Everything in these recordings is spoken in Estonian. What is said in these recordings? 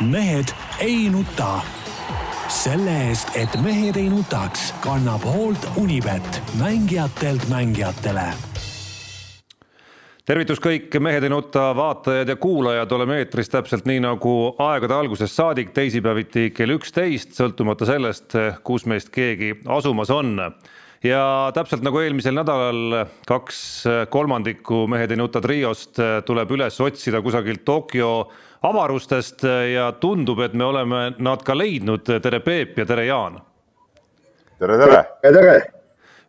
mehed ei nuta. selle eest, et mehed ei nutaks, kannab hoolt Unibet, mängijatelt mängijatele tervitus kõik Mehed ei nuta vaatajad ja kuulajad, oleme eetris täpselt nii nagu aegade algusest saadik, teisipäeviti kell üksteist, sõltumata sellest, kus meist keegi asumas on ja täpselt nagu eelmisel nädalal kaks kolmandikku Mehed ei nuta triost tuleb üles otsida kusagilt Tokyo avarustest ja tundub, et me oleme nad ka leidnud. tere, Peep ja tere, Jaan. tere, tere. tere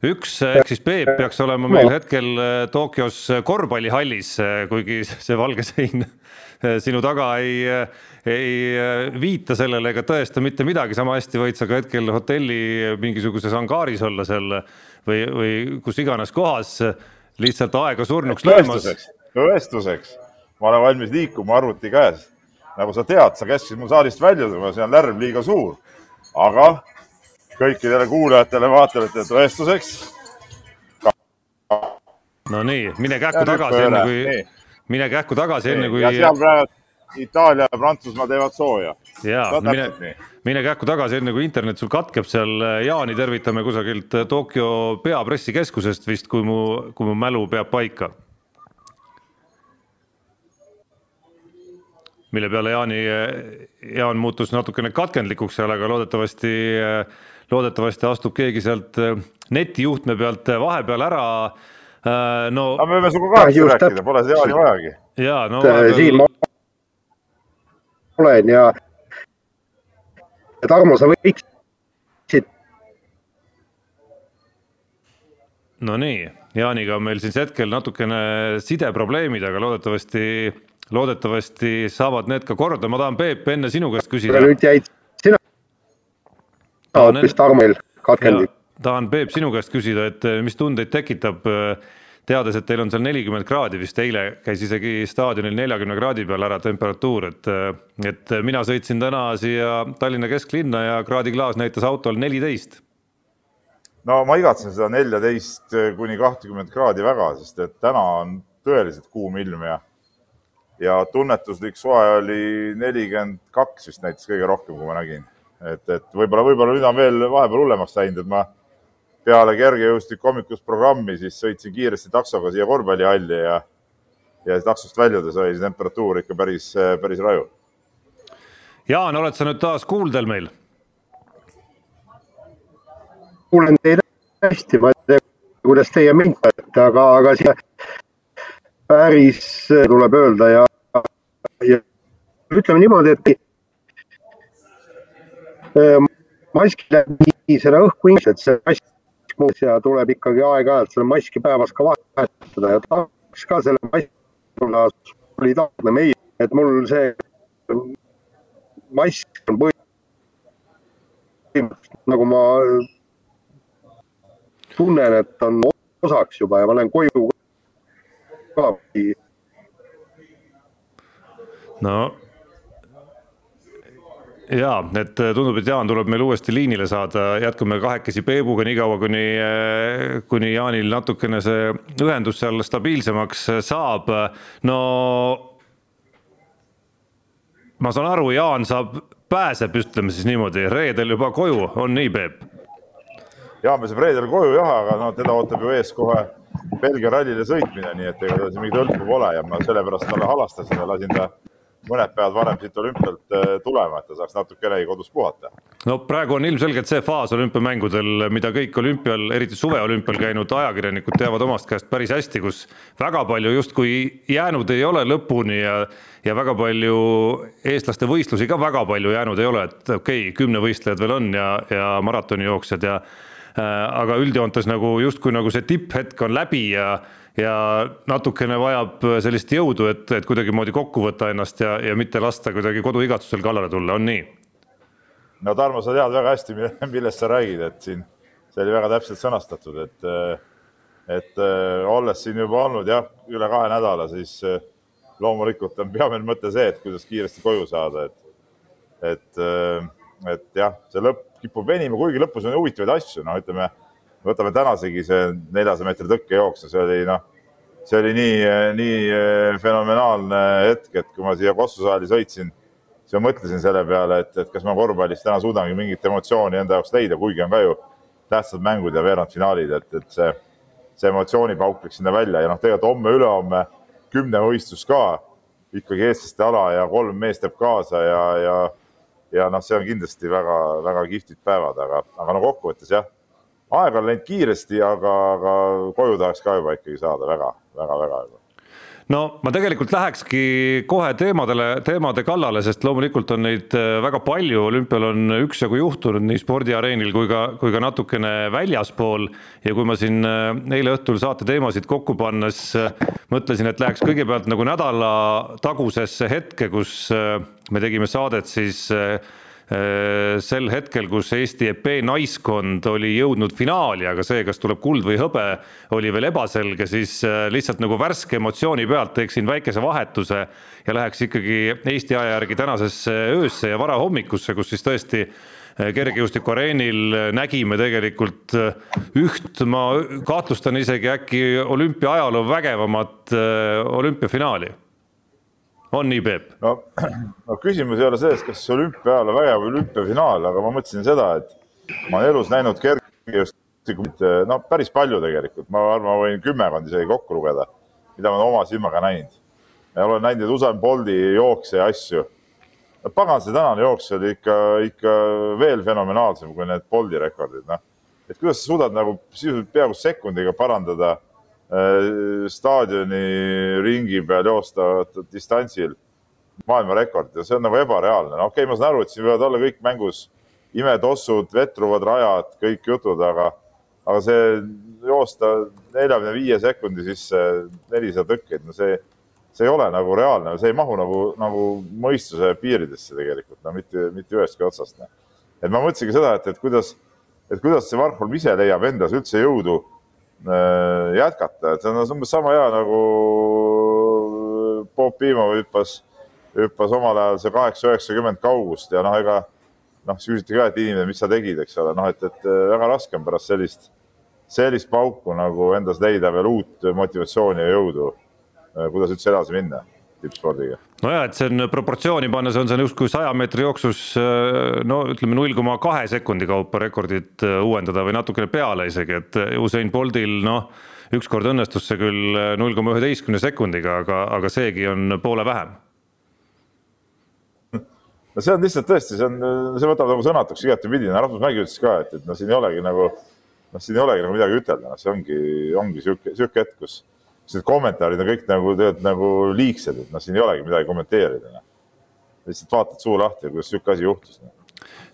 üks ehk siis Peep peaks olema meil hetkel Tokyos korvpallihallis, kuigi see valge sein sinu taga ei, ei viita sellele ega tõesta mitte midagi, sama hästi võid sa ka hetkel hotelli mingisuguses angaaris olla seal või, või kus iganes kohas lihtsalt aega surnuks löömas. tõestuseks, ma olen valmis liikuma arvuti käes. nagu sa tead, sa käskisid mul saalist väljuda, see on lärm liiga suur. aga kõikidele kuulajatele, vaatajatele tõestuseks. no nii, mine kähku tagasi, enne kui mine kähku tagasi, enne kui. ja seal praegu Itaalia ja Prantsusmaa teevad sooja. ja mine, mine kähku tagasi, enne kui internet sul katkeb seal. Jaani tervitame kusagilt Tokyo peapressikeskusest vist, kui mu, kui mu mälu peab paika. mille peale Jaani, Jaan muutus natukene katkendlikuks seal, aga loodetavasti, loodetavasti astub keegi sealt netijuhtme pealt vahepeal ära no. aga me võime sinuga kahekesi rääkida, pole seda Jaani vajagi. ja no. Äh, siin ma olen ja, Tarmo, sa võiksid. Nonii, Jaaniga on meil siis hetkel natukene sideprobleemid, aga loodetavasti, loodetavasti saavad need ka korda, ma tahan, Peep, enne sinu käest küsida. nüüd jäid sina hoopis Tarmol katkendik tahan, Peep, sinu käest küsida, et eh, mis tundeid tekitab, eh, teades, et teil on seal nelikümmend kraadi vist, eile käis isegi staadionil neljakümne kraadi peal ära temperatuur, et eh, et mina sõitsin täna siia Tallinna kesklinna ja kraadiklaas näitas autol neliteist. no ma igatsen seda neljateist kuni kahtekümmet kraadi väga, sest et täna on tõeliselt kuum ilm ja ja tunnetuslik soe oli nelikümmend kaks vist näitas kõige rohkem, kui ma nägin. et, et võib-olla, võib-olla nüüd on veel vahepeal hullemaks läinud, et ma peale kergejõustiku hommikust programmi, siis sõitsin kiiresti taksoga siia korvpallihalli ja, ja taksost väljudes oli see temperatuur ikka päris, päris raju. Jaan, oled sa nüüd taas kuuldel meil? kuulen teid hästi, ma ei tea, kuidas teie mind kuulete, aga, aga siia päris tuleb öelda ja, ja ütleme niimoodi, et mask läbi seda õhku, et see mask muutus ja tuleb ikkagi aeg-ajalt selle maski päevas ka vahetada ja tahaks ka selle maski olla solidaarne meie, et mul see mask on põhi-, nagu ma tunnen, et on osaks juba ja ma lähen koju ka. no ja et äh, tundub, et Jaan tuleb meil uuesti liinile saada, jätkame kahekesi Peebuga niikaua, kuni, äh, kuni Jaanil natukene see ühendus seal stabiilsemaks saab. no ma saan aru, Jaan saab, pääseb, ütleme siis niimoodi, reedel juba koju, on nii, Peep? Jaan pääseb reedel koju jah, aga no teda ootab ju ees kohe Belgia rallile sõitmine, nii et ega tal siin mingit hõlpu pole ja ma sellepärast talle halastasin ja lasin ta mõned päevad varem siit olümpialt äh, tulema, et ta saaks natukenegi kodus puhata. no praegu on ilmselgelt see faas olümpiamängudel, mida kõik olümpial, eriti suveolümpial käinud ajakirjanikud teavad omast käest päris hästi, kus väga palju justkui jäänud ei ole lõpuni ja ja väga palju eestlaste võistlusi ka väga palju jäänud ei ole, et okei okay,, kümnevõistlejad veel on ja, ja maratonijooksjad ja äh, aga üldjoontes nagu justkui nagu see tipphetk on läbi ja ja natukene vajab sellist jõudu, et, et kuidagimoodi kokku võtta ennast ja, ja mitte lasta kuidagi koduigatsusel kallale tulla, on nii? no Tarmo, sa tead väga hästi, millest sa räägid, et siin see oli väga täpselt sõnastatud, et et olles siin juba olnud jah, üle kahe nädala, siis loomulikult on peamine mõte see, et kuidas kiiresti koju saada, et et, et jah, see lõpp kipub venima, kuigi lõpus on huvitavaid asju, no ütleme võtame tänasegi see neljasaja meetri tõkkejooks see oli noh, see oli nii, nii eh, fenomenaalne hetk, et kui ma siia Kossu saali sõitsin, siis ma mõtlesin selle peale, et, et kas ma korvpallis täna suudangi mingit emotsiooni enda jaoks leida, kuigi on ka ju tähtsad mängud ja veerandfinaalid, et, et see, see emotsioonipauk läks sinna välja. Ja noh, tegelikult homme-ülehomme kümnevõistlus ka ikkagi eestlaste ala ja kolm meest teeb kaasa ja, ja, ja noh, see on kindlasti väga-väga kihvtid päevad, aga, aga no kokkuvõttes jah, aeg on läinud kiiresti, aga, aga koju tahaks ka juba ikkagi saada väga-väga-väga juba no ma tegelikult lähekski kohe teemadele, teemade kallale, sest loomulikult on neid äh, väga palju, olümpial on üksjagu juhtunud nii spordiareenil kui ka, kui ka natukene väljaspool. ja kui ma siin äh, eile õhtul saate teemasid kokku pannes äh, mõtlesin, et läheks kõigepealt nagu nädala tagusesse hetke, kus me tegime saadet siis Äh, sel hetkel, kus Eesti EP naiskond oli jõudnud finaali, aga see, kas tuleb kuld või hõbe, oli veel ebaselge, siis äh, lihtsalt nagu värske emotsiooni pealt teeksin väikese vahetuse ja läheks ikkagi Eesti aja järgi tänasesse öösse ja varahommikusse, kus siis tõesti äh, kergejõustikuareenil nägime tegelikult üht, ma kahtlustan isegi äkki olümpia ajaloo vägevamat olümpiafinaali on nii, Peep? no, no küsimus ei ole selles, kas olümpia ajal on vägev olümpiafinaal, aga ma mõtlesin seda, et ma olen elus näinud kergejõustikut, no päris palju tegelikult, ma arvan, ma võin kümmekond isegi kokku lugeda, mida ma oma silmaga näinud. olen näinud neid Usain Bolti jookse ja asju. no pagan, see tänane jooks oli ikka, ikka veel fenomenaalsem kui need Bolti rekordid, noh. et kuidas sa suudad nagu sisuliselt peaaegu sekundiga parandada staadioni ringi peal joostavat distantsil maailmarekord ja see on nagu ebareaalne. no okei okay,, ma saan aru, et siin võivad olla kõik mängus imetossud, vetruvad rajad, kõik jutud, aga, aga see joosta neljakümne viie sekundi sisse nelisada tõkkeid, no see, see ei ole nagu reaalne, see ei mahu nagu, nagu mõistuse piiridesse tegelikult, no mitte, mitte ühestki otsast. et ma mõtlesingi seda, et, et kuidas, et kuidas see Varholm ise leiab endas üldse jõudu Äh, jätkata, et see on umbes sama hea nagu Bob Pimo hüppas, hüppas omal ajal see kaheksa, üheksakümmend kaugust ja noh, ega noh, siis küsiti ka, et inimene, mis sa tegid, eks ole, noh, et, et äh, väga raske on pärast sellist, sellist pauku nagu endas leida veel uut motivatsiooni ja jõudu, äh, kuidas üldse edasi minna tippspordiga. nojah, et see on proportsiooni pannes on see justkui saja meetri jooksus no ütleme null koma kahe sekundi kaupa rekordit äh, uuendada või natukene peale isegi, et Usain Boltil noh, ükskord õnnestus see küll null koma üheteistkümne sekundiga, aga, aga seegi on poole vähem. No see on lihtsalt tõesti, see on, see võtab nagu sõnatuks igatepidi, Rasmus Mägi ütles ka, et, et noh, siin ei olegi nagu, noh, siin ei olegi nagu midagi ütelda, noh, see ongi, ongi sihuke, sihuke hetk, kus need kommentaarid on kõik nagu tegelikult nagu liigsed, et noh, siin ei olegi midagi kommenteerida no.. lihtsalt vaatad suu lahti, kuidas niisugune asi juhtus no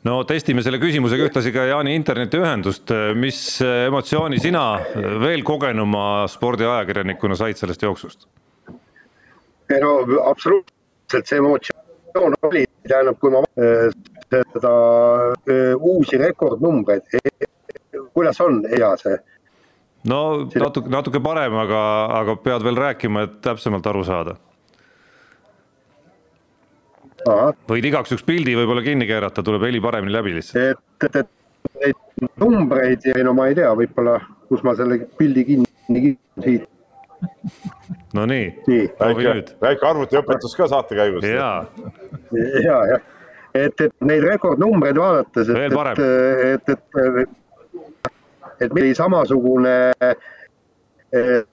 no testime selle küsimusega ühtlasi ka Jaani internetiühendust, mis emotsiooni sina veel kogenuma spordiajakirjanikuna said sellest jooksust? no absoluutselt see emotsioon oli, tähendab, kui ma äh, seda äh, uusi rekordnumbreid, kuidas on hea see no natuke, natuke parem, aga, aga pead veel rääkima, et täpsemalt aru saada. võid igaks juhuks pildi võib-olla kinni keerata, tuleb heli paremini läbi lihtsalt. et, et, et neid numbreid ja no ma ei tea, võib-olla, kus ma selle pildi kinni siit. no nii, nii.. väike, väike arvutiõpetus ka saate käigus. ja, ja, jah, et, et neid rekordnumbreid vaadates, et, et, et, et et meil oli samasugune eh,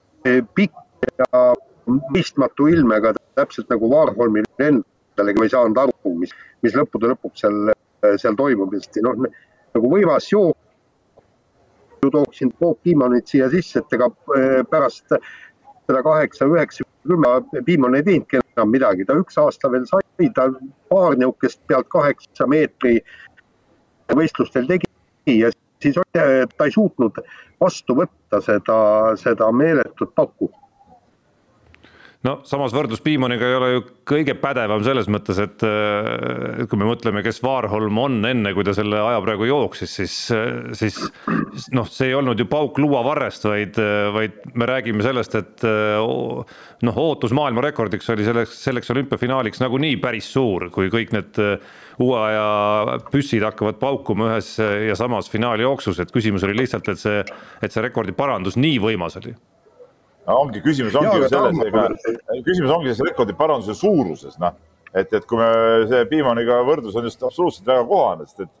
pikk ja mõistmatu ilmega täpselt nagu Warholmil endalegi ma ei saanud aru, mis, mis lõppude lõpuks seal, seal toimub, sest noh, nagu võimas jook. tooksin Bob Piimonit siia sisse, et ega eh, pärast seda kaheksa, üheksa, kümme Piimon ei teinudki enam midagi, ta üks aasta veel sai, ta paar nihukest pealt kaheksa meetri võistlustel tegi ja siis ta ei suutnud vastu võtta seda, seda meeletut pakku no samas võrdlus Piimoniga ei ole ju kõige pädevam selles mõttes, et kui me mõtleme, kes Vaarholm on enne, kui ta selle aja praegu jooksis, siis, siis noh, see ei olnud ju pauk luuavarrest, vaid, vaid me räägime sellest, et noh, ootus maailmarekordiks oli selleks, selleks olümpiafinaaliks nagunii päris suur, kui kõik need uue aja püssid hakkavad paukuma ühes ja samas finaaljooksus, et küsimus oli lihtsalt, et see, et see rekordi parandus nii võimas oli no ongi, küsimus ongi ju selles, ega küsimus ongi selles rekordi paranduse suuruses, noh. et, et kui me see Piimaniga võrdlus on just absoluutselt väga kohane, sest et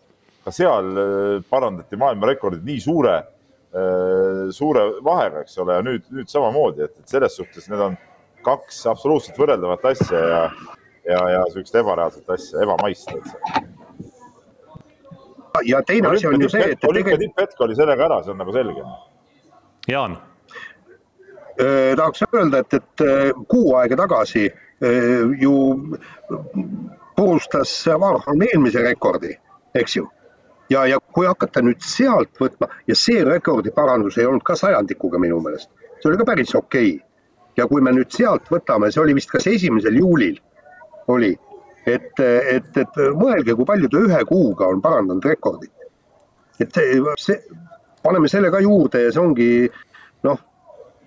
ka seal äh, parandati maailmarekordid nii suure, äh, suure vahega, eks ole, ja nüüd, nüüd samamoodi, et, et selles suhtes need on kaks absoluutselt võrreldavat asja ja, ja, ja niisugust ebareaalset asja, ebamaist, ja teine asi on ju see, et olümpia tipphetk oli sellega ära, see on nagu selge. Jaan. Äh, tahaks öelda, et, et kuu aega tagasi ju purustas Warhol eelmise rekordi, eks ju ja, ja kui hakata nüüd sealt võtma ja see rekordiparandus ei olnud ka sajandikuga minu meelest, see oli ka päris okei okay.. ja kui me nüüd sealt võtame, see oli vist kas esimesel juulil oli, et, et, et mõelge, kui palju ta ühe kuuga on parandanud rekordit. et see, see, paneme selle ka juurde ja see ongi noh,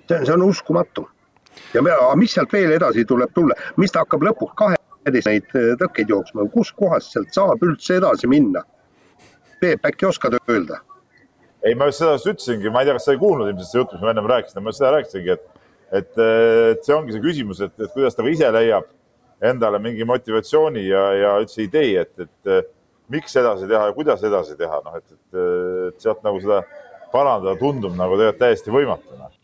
see on uskumatu. ja me, mis sealt veel edasi tuleb tulla, mis ta hakkab lõpuks kaheteist neid tõkkeid jooksma, kuskohast sealt saab üldse edasi minna Peep, äkki oskad öelda? ei, ma just seda just ütlesingi, ma ei tea, kas sa ei kuulnud ilmselt seda juttu, mis ma ennem rääkisin, ma seda rääkisingi, et, et, et see ongi see küsimus, et, et kuidas ta ise leiab endale mingi motivatsiooni ja, ja üldse idee, et, et miks edasi teha ja kuidas edasi teha, noh, et, et, et sealt nagu seda parandada tundub nagu tegelikult täiesti võimatu noh.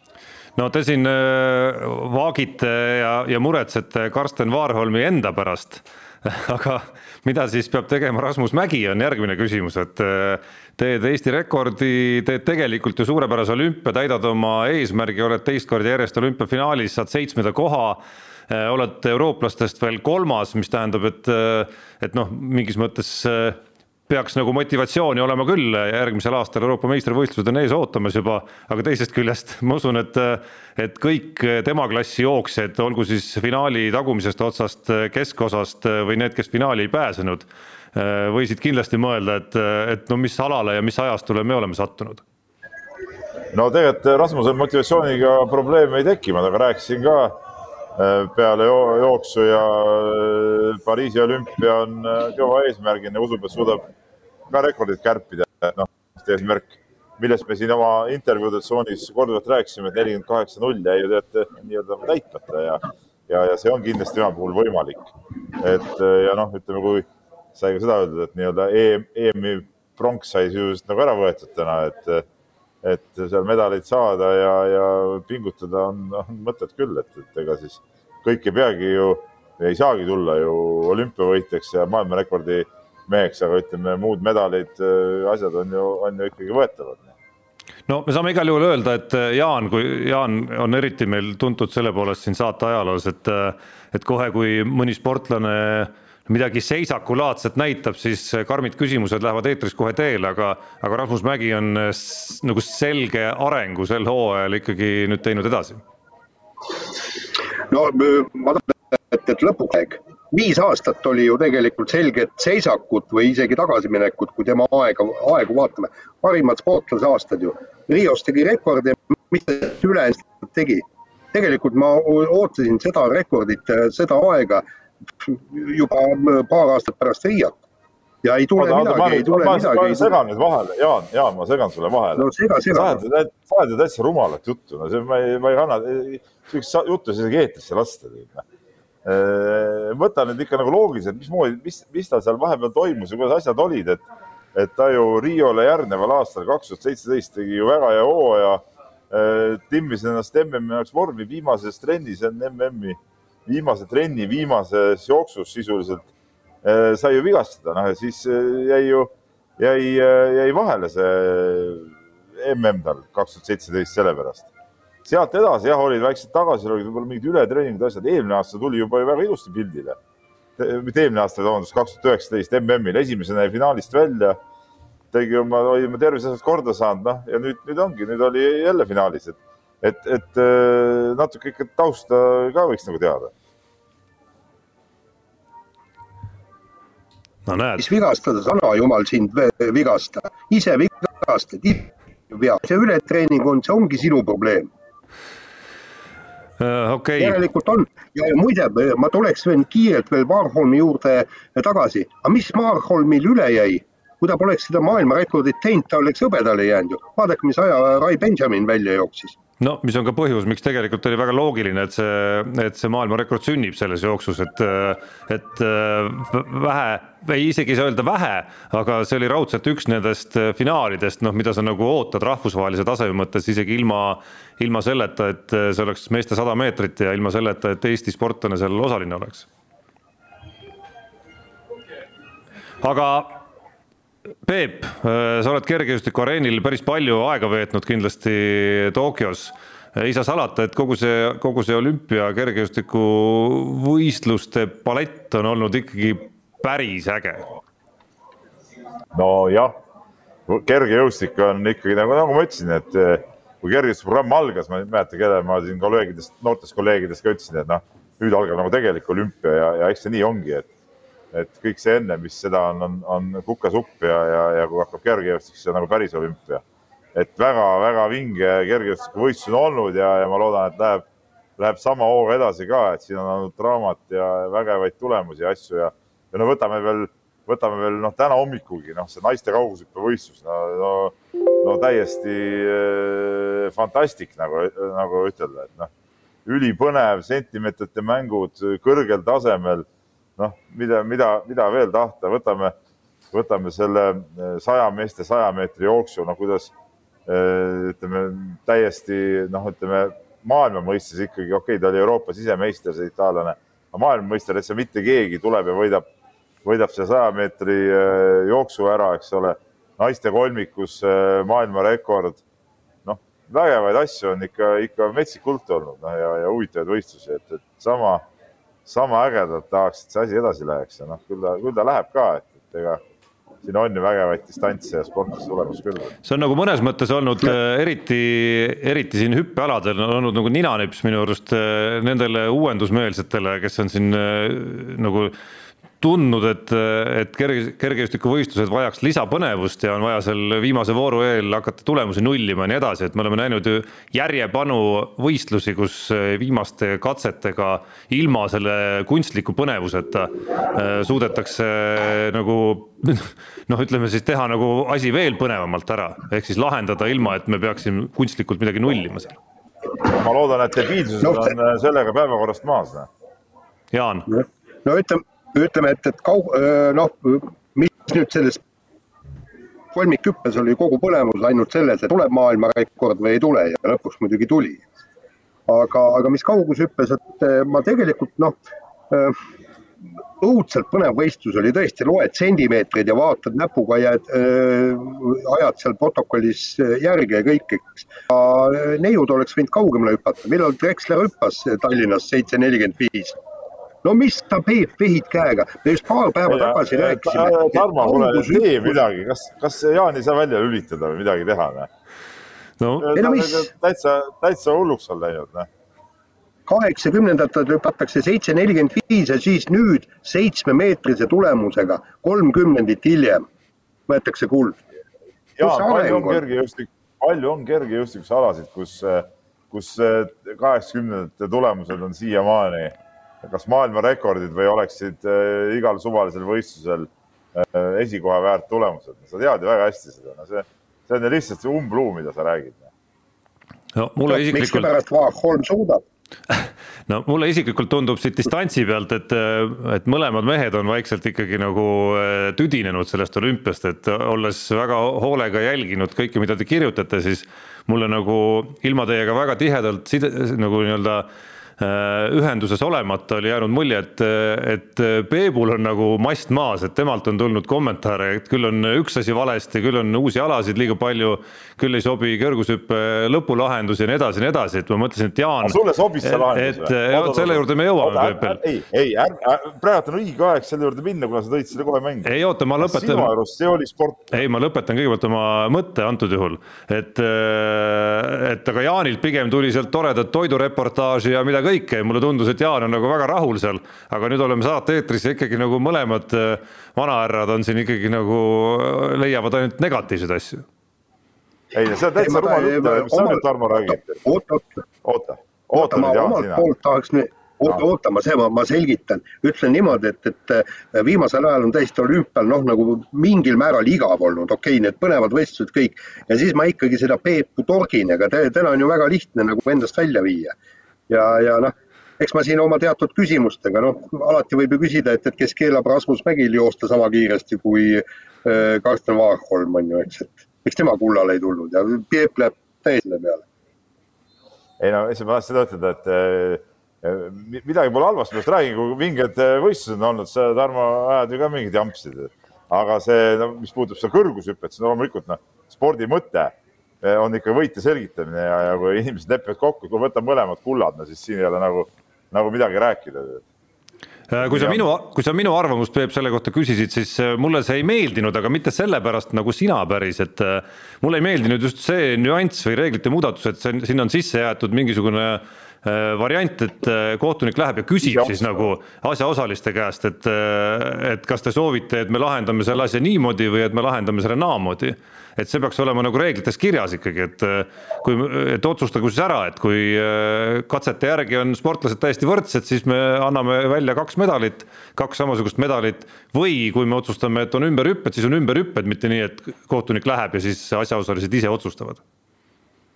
no te siin äh, vaagite ja, ja muretsete Karsten Vaarholmi enda pärast aga mida siis peab tegema Rasmus Mägi, on järgmine küsimus, et äh, teed Eesti rekordi, teed tegelikult ju suurepärase olümpia, täidad oma eesmärgi, oled teist korda järjest olümpiafinaalis, saad seitsmenda koha oled eurooplastest veel kolmas, mis tähendab, et, äh, et noh, mingis mõttes peaks nagu motivatsiooni olema küll, järgmisel aastal Euroopa meistrivõistlused on ees ootamas juba, aga teisest küljest ma usun, et et kõik tema klassi jooksjad, olgu siis finaali tagumisest otsast, keskosast või need, kes finaali ei pääsenud, võisid kindlasti mõelda, et, et no mis alale ja mis ajastule me oleme sattunud. No tegelikult Rasmuse motivatsiooniga probleeme ei teki, ma temaga rääkisin ka äh, peale jooksu ja äh, Pariisi olümpia on äh, kõva eesmärgina ja usub, et suudab ka rekordit kärpida, noh, eesmärk, millest me siin oma intervjuude tsoonis korduvalt rääkisime, et nelikümmend kaheksa null jäi ju teate nii-öelda täitmata ja, ja, ja see on kindlasti tema puhul võimalik. et ja noh, ütleme, kui sai ka seda öeldud, et nii-öelda EM, EM-i pronks sai sisuliselt nagu ära võetud täna, et et seal medaleid saada ja, ja pingutada on, on mõtet küll, et, et ega siis kõik ei peagi ju, ei saagi tulla ju olümpiavõitjaks ja maailmarekordi meheks, aga ütleme, muud medalid, äh, asjad on ju, on ju ikkagi võetavad. No me saame igal juhul öelda, et äh, Jaan, kui Jaan on eriti meil tuntud selle poolest siin saate ajaloos, et äh, et kohe, kui mõni sportlane midagi seisakulaadset näitab, siis karmid küsimused lähevad eetris kohe teele, aga, aga Rasmus Mägi on nagu selge arengu sel hooajal ikkagi nüüd teinud edasi. no ma tahan, et, et lõpuks viis aastat oli ju tegelikult selget seisakut või isegi tagasiminekut, kui tema aega, aegu vaatame. parimad sportlase aastad ju. Rios tegi rekordi, mis ülejäänud tegi. tegelikult ma ootasin seda rekordit, seda aega juba paar aastat pärast Riot. ja ei tule oota, midagi, ei tule ma, midagi. ma segan nüüd vahele, Jaan, Jaan, ma segan sulle vahele. no sa ajad, sa ajad ju täitsa rumalat juttu, no see, ma ei, ma ei anna, sihukest juttu isegi eetrisse lasta noh. Äh, võta nüüd ikka nagu loogiliselt, mismoodi, mis, mis tal seal vahepeal toimus ja kuidas asjad olid, et, et ta ju Riole järgneval aastal, kaks tuhat seitseteist tegi ju väga hea hooaja. Äh, timmis ennast MM-i jaoks vormi viimases trennis enne MM-i, viimase trenni viimases jooksus sisuliselt äh, sai ju vigastada, noh ja siis jäi ju, jäi, jäi vahele see MM tal kaks tuhat seitseteist sellepärast sealt edasi jah, olid väiksed tagasilöögid, võib-olla mingid ületreeningud, asjad, eelmine aasta tuli juba ju väga ilusti pildile. mitte eelmine aasta, vabandust, kaks tuhat üheksateist MM-il esimesena jäi finaalist välja. tegi oma, oli oma tervise asjad korda saanud, noh ja nüüd, nüüd ongi, nüüd oli jälle finaalis, et, et, et äh, natuke ikka tausta ka võiks nagu teada. no näed. mis vigastada, sana jumal sind vigasta, ise vigastad, vea, see ületreening on, see ongi sinu probleem Äh, okay. järelikult on ja muide, ma tuleks veel kiirelt veel Warholmi juurde tagasi, aga mis Warholmil üle jäi? kui ta poleks seda maailmarekordit teinud, ta oleks hõbedale jäänud ju. vaadake, mis aja Rai Benjamin välja jooksis. No mis on ka põhjus, miks tegelikult oli väga loogiline, et see, et see maailmarekord sünnib selles jooksus, et, et vähe, ei isegi ei saa öelda vähe, aga see oli raudselt üks nendest finaalidest, noh, mida sa nagu ootad rahvusvahelise taseme mõttes isegi ilma, ilma selleta, et see oleks meeste sada meetrit ja ilma selleta, et Eesti sportlane seal osaline oleks. aga Peep, sa oled kergejõustiku areenil päris palju aega veetnud kindlasti Tokyos. ei saa salata, et kogu see, kogu see olümpia kergejõustikuvõistluste palett on olnud ikkagi päris äge. nojah, kergejõustik on ikkagi nagu, nagu ma ütlesin, et eh, kui kergejõustikuprogramm algas, ma ei mäleta, kelle ma siin kolleegidest, noortest kolleegidest ka ütlesin, et noh, nüüd algab nagu tegelik olümpia ja, ja eks see nii ongi, et et kõik see enne, mis seda on, on, on kukasupp ja, ja, ja kui hakkab kergejõustik, siis on nagu päris olümpia. et väga-väga vinge kergejõustikuvõistlus on olnud ja, ja ma loodan, et läheb, läheb sama hooga edasi ka, et siin on olnud draamat ja vägevaid tulemusi ja asju ja, ja no võtame veel, võtame veel noh, täna hommikugi noh, see naiste kaugushüppevõistlus, no, no, no täiesti äh, fantastik nagu, nagu ütelda, et noh, ülipõnev sentimeetrite mängud kõrgel tasemel noh, mida, mida, mida veel tahta, võtame, võtame selle eh, saja meeste saja meetri jooksu, no kuidas eh, ütleme täiesti noh, ütleme maailma mõistes ikkagi okei okay,, ta oli Euroopa sisemeister, see itaallane, aga maailma mõistes, see mitte keegi tuleb ja võidab, võidab see saja meetri eh, jooksu ära, eks ole. naiste kolmikus maailmarekord. noh, vägevaid asju on ikka, ikka metsikult olnud noh, ja, ja huvitavaid võistlusi, et, et sama sama ägedalt tahaks, et see asi edasi läheks ja noh, küll ta, küll ta läheb ka, et, et ega siin on ju vägevaid distantse ja sportlasi tulemas küll. see on nagu mõnes mõttes olnud äh, eriti, eriti siin hüppealadel on olnud nagu ninanips minu arust äh, nendele uuendusmeelsetele, kes on siin äh, nagu tundnud, et, et kerge, kergejõustikuvõistlused vajaks lisapõnevust ja on vaja seal viimase vooru eel hakata tulemusi nullima ja nii edasi, et me oleme näinud ju järjepanu võistlusi, kus viimaste katsetega ilma selle kunstliku põnevuseta äh, suudetakse nagu noh, ütleme siis teha nagu asi veel põnevamalt ära, ehk siis lahendada ilma, et me peaksime kunstlikult midagi nullima seal. ma loodan, et debiilsused on sellega päevakorrast maas. Jaan. no ütleme ütleme, et, et kaug-, noh, mis nüüd selles kolmikhüppes oli kogu põlemus ainult selles, et tuleb maailmarekord või ei tule ja lõpuks muidugi tuli. aga, aga mis kaugushüppes, et ma tegelikult noh, õudselt põnev võistlus oli tõesti, loed sentimeetreid ja vaatad näpuga ja ajad seal protokollis järge ja kõik, eks. neiud oleks võinud kaugemale hüpata, millal Drexler hüppas Tallinnas seitse nelikümmend viis no mis sa, Peep, vehid käega, me just paar päeva ja, tagasi ja, rääkisime. Tarmo, kuule, tee midagi, kas, kas Jaan ei saa välja lülitada või midagi teha, noh? no, no mis... täitsa, täitsa hulluks on läinud, noh kaheksakümnendatel hüpatakse seitse nelikümmend viis ja siis nüüd seitsmemeetrise tulemusega kolm kümnendit hiljem võetakse kuld. ja palju on kergejõustik, palju on kergejõustikusalasid, kus, kus kaheksakümnendate tulemused on siiamaani kas maailmarekordid või oleksid äh, igal suvalisel võistlusel äh, esikoha väärt tulemused. sa tead ju väga hästi seda, no see, see on ju lihtsalt see umbluu, mida sa räägid. no mulle isiklikult. miskipärast Vaagholm suudab no mulle isiklikult tundub siit distantsi pealt, et, et mõlemad mehed on vaikselt ikkagi nagu äh, tüdinenud sellest olümpiast, et olles väga hoolega jälginud kõike, mida te kirjutate, siis mulle nagu ilma teiega väga tihedalt side, nagu nii-öelda äh, Äh, ühenduses olemata oli jäänud mulje, et, et Peebul on nagu mast maas, et temalt on tulnud kommentaare, et küll on üks asi valesti, küll on uusi alasid liiga palju, küll ei sobi kõrgushüppe lõpulahendus ja nii edasi ja nii edasi, et ma mõtlesin, et Jaan. sulle sobis see lahendus või? et vot selle juurde me jõuame, Peep. ei, ei, praegu on õige aeg selle juurde minna, kuna sa tõid selle kohe mängu. ei oota, ma lõpetan. sinu arust see oli sport? ei, ma lõpetan kõigepealt oma mõtte antud juhul, et, et aga Jaanilt pigem tuli sealt toredat toidureportaaži ja mida kõike ja mulle tundus, et Jaan on nagu väga rahul seal, aga nüüd oleme saate-eetris ja ikkagi nagu mõlemad äh, vanahärrad on siin ikkagi nagu, äh, leiavad ainult negatiivseid asju. ei, see on täitsa rumal jutt, mis sa nüüd, Tarmo, räägid? oota, oota. oota, oota nüüd, Jaan, sina. tahaks nüüd oota, oota, ma see, ma selgitan, ütlen niimoodi, et, et äh, viimasel ajal on täiesti olümpial noh, nagu mingil määral igav olnud, okei okay,, need põnevad võistlused kõik ja siis ma ikkagi seda Peepu torgin, aga täna on ju väga lihtne nagu endast välja viia. Ja, ja noh, eks ma siin oma teatud küsimustega, noh, alati võib ju küsida, et, et kes keelab Rasmus Mägil joosta sama kiiresti kui äh, Karsten Vaagholm on ju, eks, et miks tema kullale ei tulnud ja Peep läheb täiesti selle peale. ei no, ma tahtsin seda ütelda, et äh midagi pole halvasti, ma just räägin, kui vinged äh, võistlused on olnud, sa, Tarmo, ajad ju ka mingeid jampsid. aga see no,, mis puudutab seda kõrgushüpet, siis loomulikult noh, spordi mõte äh, on ikka võitja selgitamine ja, ja kui inimesed lepivad kokku, kui võtame mõlemad kullad, no siis siin ei ole nagu, nagu midagi rääkida äh, kui sa minu, kui sa minu arvamust, Peep, selle kohta küsisid, siis mulle see ei meeldinud, aga mitte sellepärast nagu sina päris, et mulle ei meeldinud just see nüanss või reeglite muudatus, et see, sinna on sisse jäetud mingisugune variant, et kohtunik läheb ja küsib ja. siis nagu asjaosaliste käest, et, et kas te soovite, et me lahendame selle asja niimoodi või et me lahendame selle naamoodi. Et see peaks olema nagu reeglites kirjas ikkagi, et kui, et otsustagu siis ära, et kui katsete järgi on sportlased täiesti võrdsed, siis me anname välja kaks medalit, kaks samasugust medalit. või kui me otsustame, et on ümberhüpped, siis on ümberhüpped, mitte nii, et kohtunik läheb ja siis asjaosalised ise otsustavad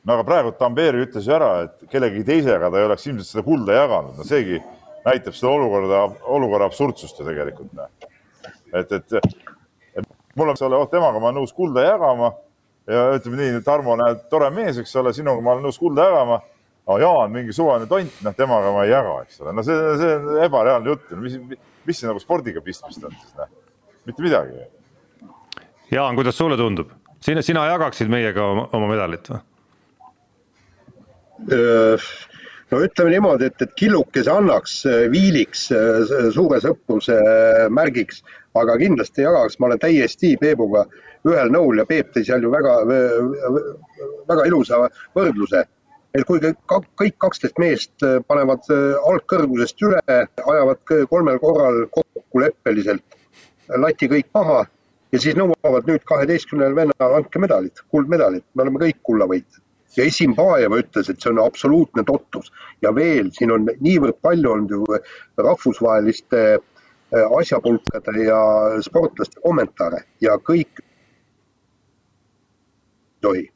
no aga praegu Tamberi ütles ju ära, et kellegi teisega ta ei oleks ilmselt seda kulda jaganud, no seegi näitab seda olukorda, olukorra absurdsust ju tegelikult. Et, et mul on, ole, oh, temaga ma olen nõus kulda jagama ja ütleme nii, Tarmo, näed, tore mees, eks ole, sinuga ma olen nõus kulda jagama. aga Jaan, mingi suvaline tont, noh, temaga ma ei jaga, eks ole, no see, see on ebareaalne jutt, mis, mis see nagu spordiga pistmist on siis, noh, mitte midagi. Jaan, kuidas sulle tundub, sina, sina jagaksid meiega oma, oma medalit või? No ütleme niimoodi, et, et killukese annaks viiliks suure sõpruse märgiks, aga kindlasti jagaks, ma olen täiesti Peebuga ühel nõul ja Peep tõi seal ju väga, väga ilusa võrdluse. et kui kõik kaksteist meest panevad algkõrgusest üle, ajavad kolmel korral kokkuleppeliselt lati kõik maha ja siis nõuavad nüüd kaheteistkümnel vennal andke medalid, kuldmedalid, me oleme kõik kullavõitjad ja Esim Paeva ütles, et see on absoluutne totrus ja veel siin on niivõrd palju olnud ju rahvusvaheliste äh, asjapulkade ja sportlaste kommentaare ja kõik tohi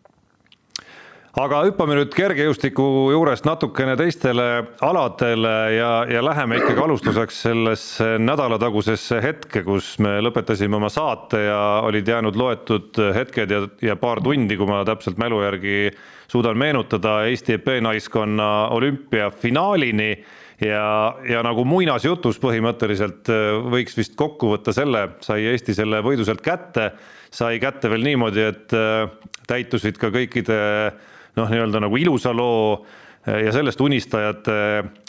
aga hüppame nüüd kergejõustiku juurest natukene teistele aladele ja, ja läheme ikkagi alustuseks sellesse nädalatagusesse hetke, kus me lõpetasime oma saate ja olid jäänud loetud hetked ja, ja paar tundi, kui ma täpselt mälu järgi suudan meenutada Eesti EP naiskonna olümpiafinaalini. Ja, ja nagu muinasjutus põhimõtteliselt võiks vist kokku võtta selle, sai Eesti selle võidu sealt kätte, sai kätte veel niimoodi, et täitusid ka kõikide noh, nii-öelda nagu ilusa loo eh, ja sellest unistajate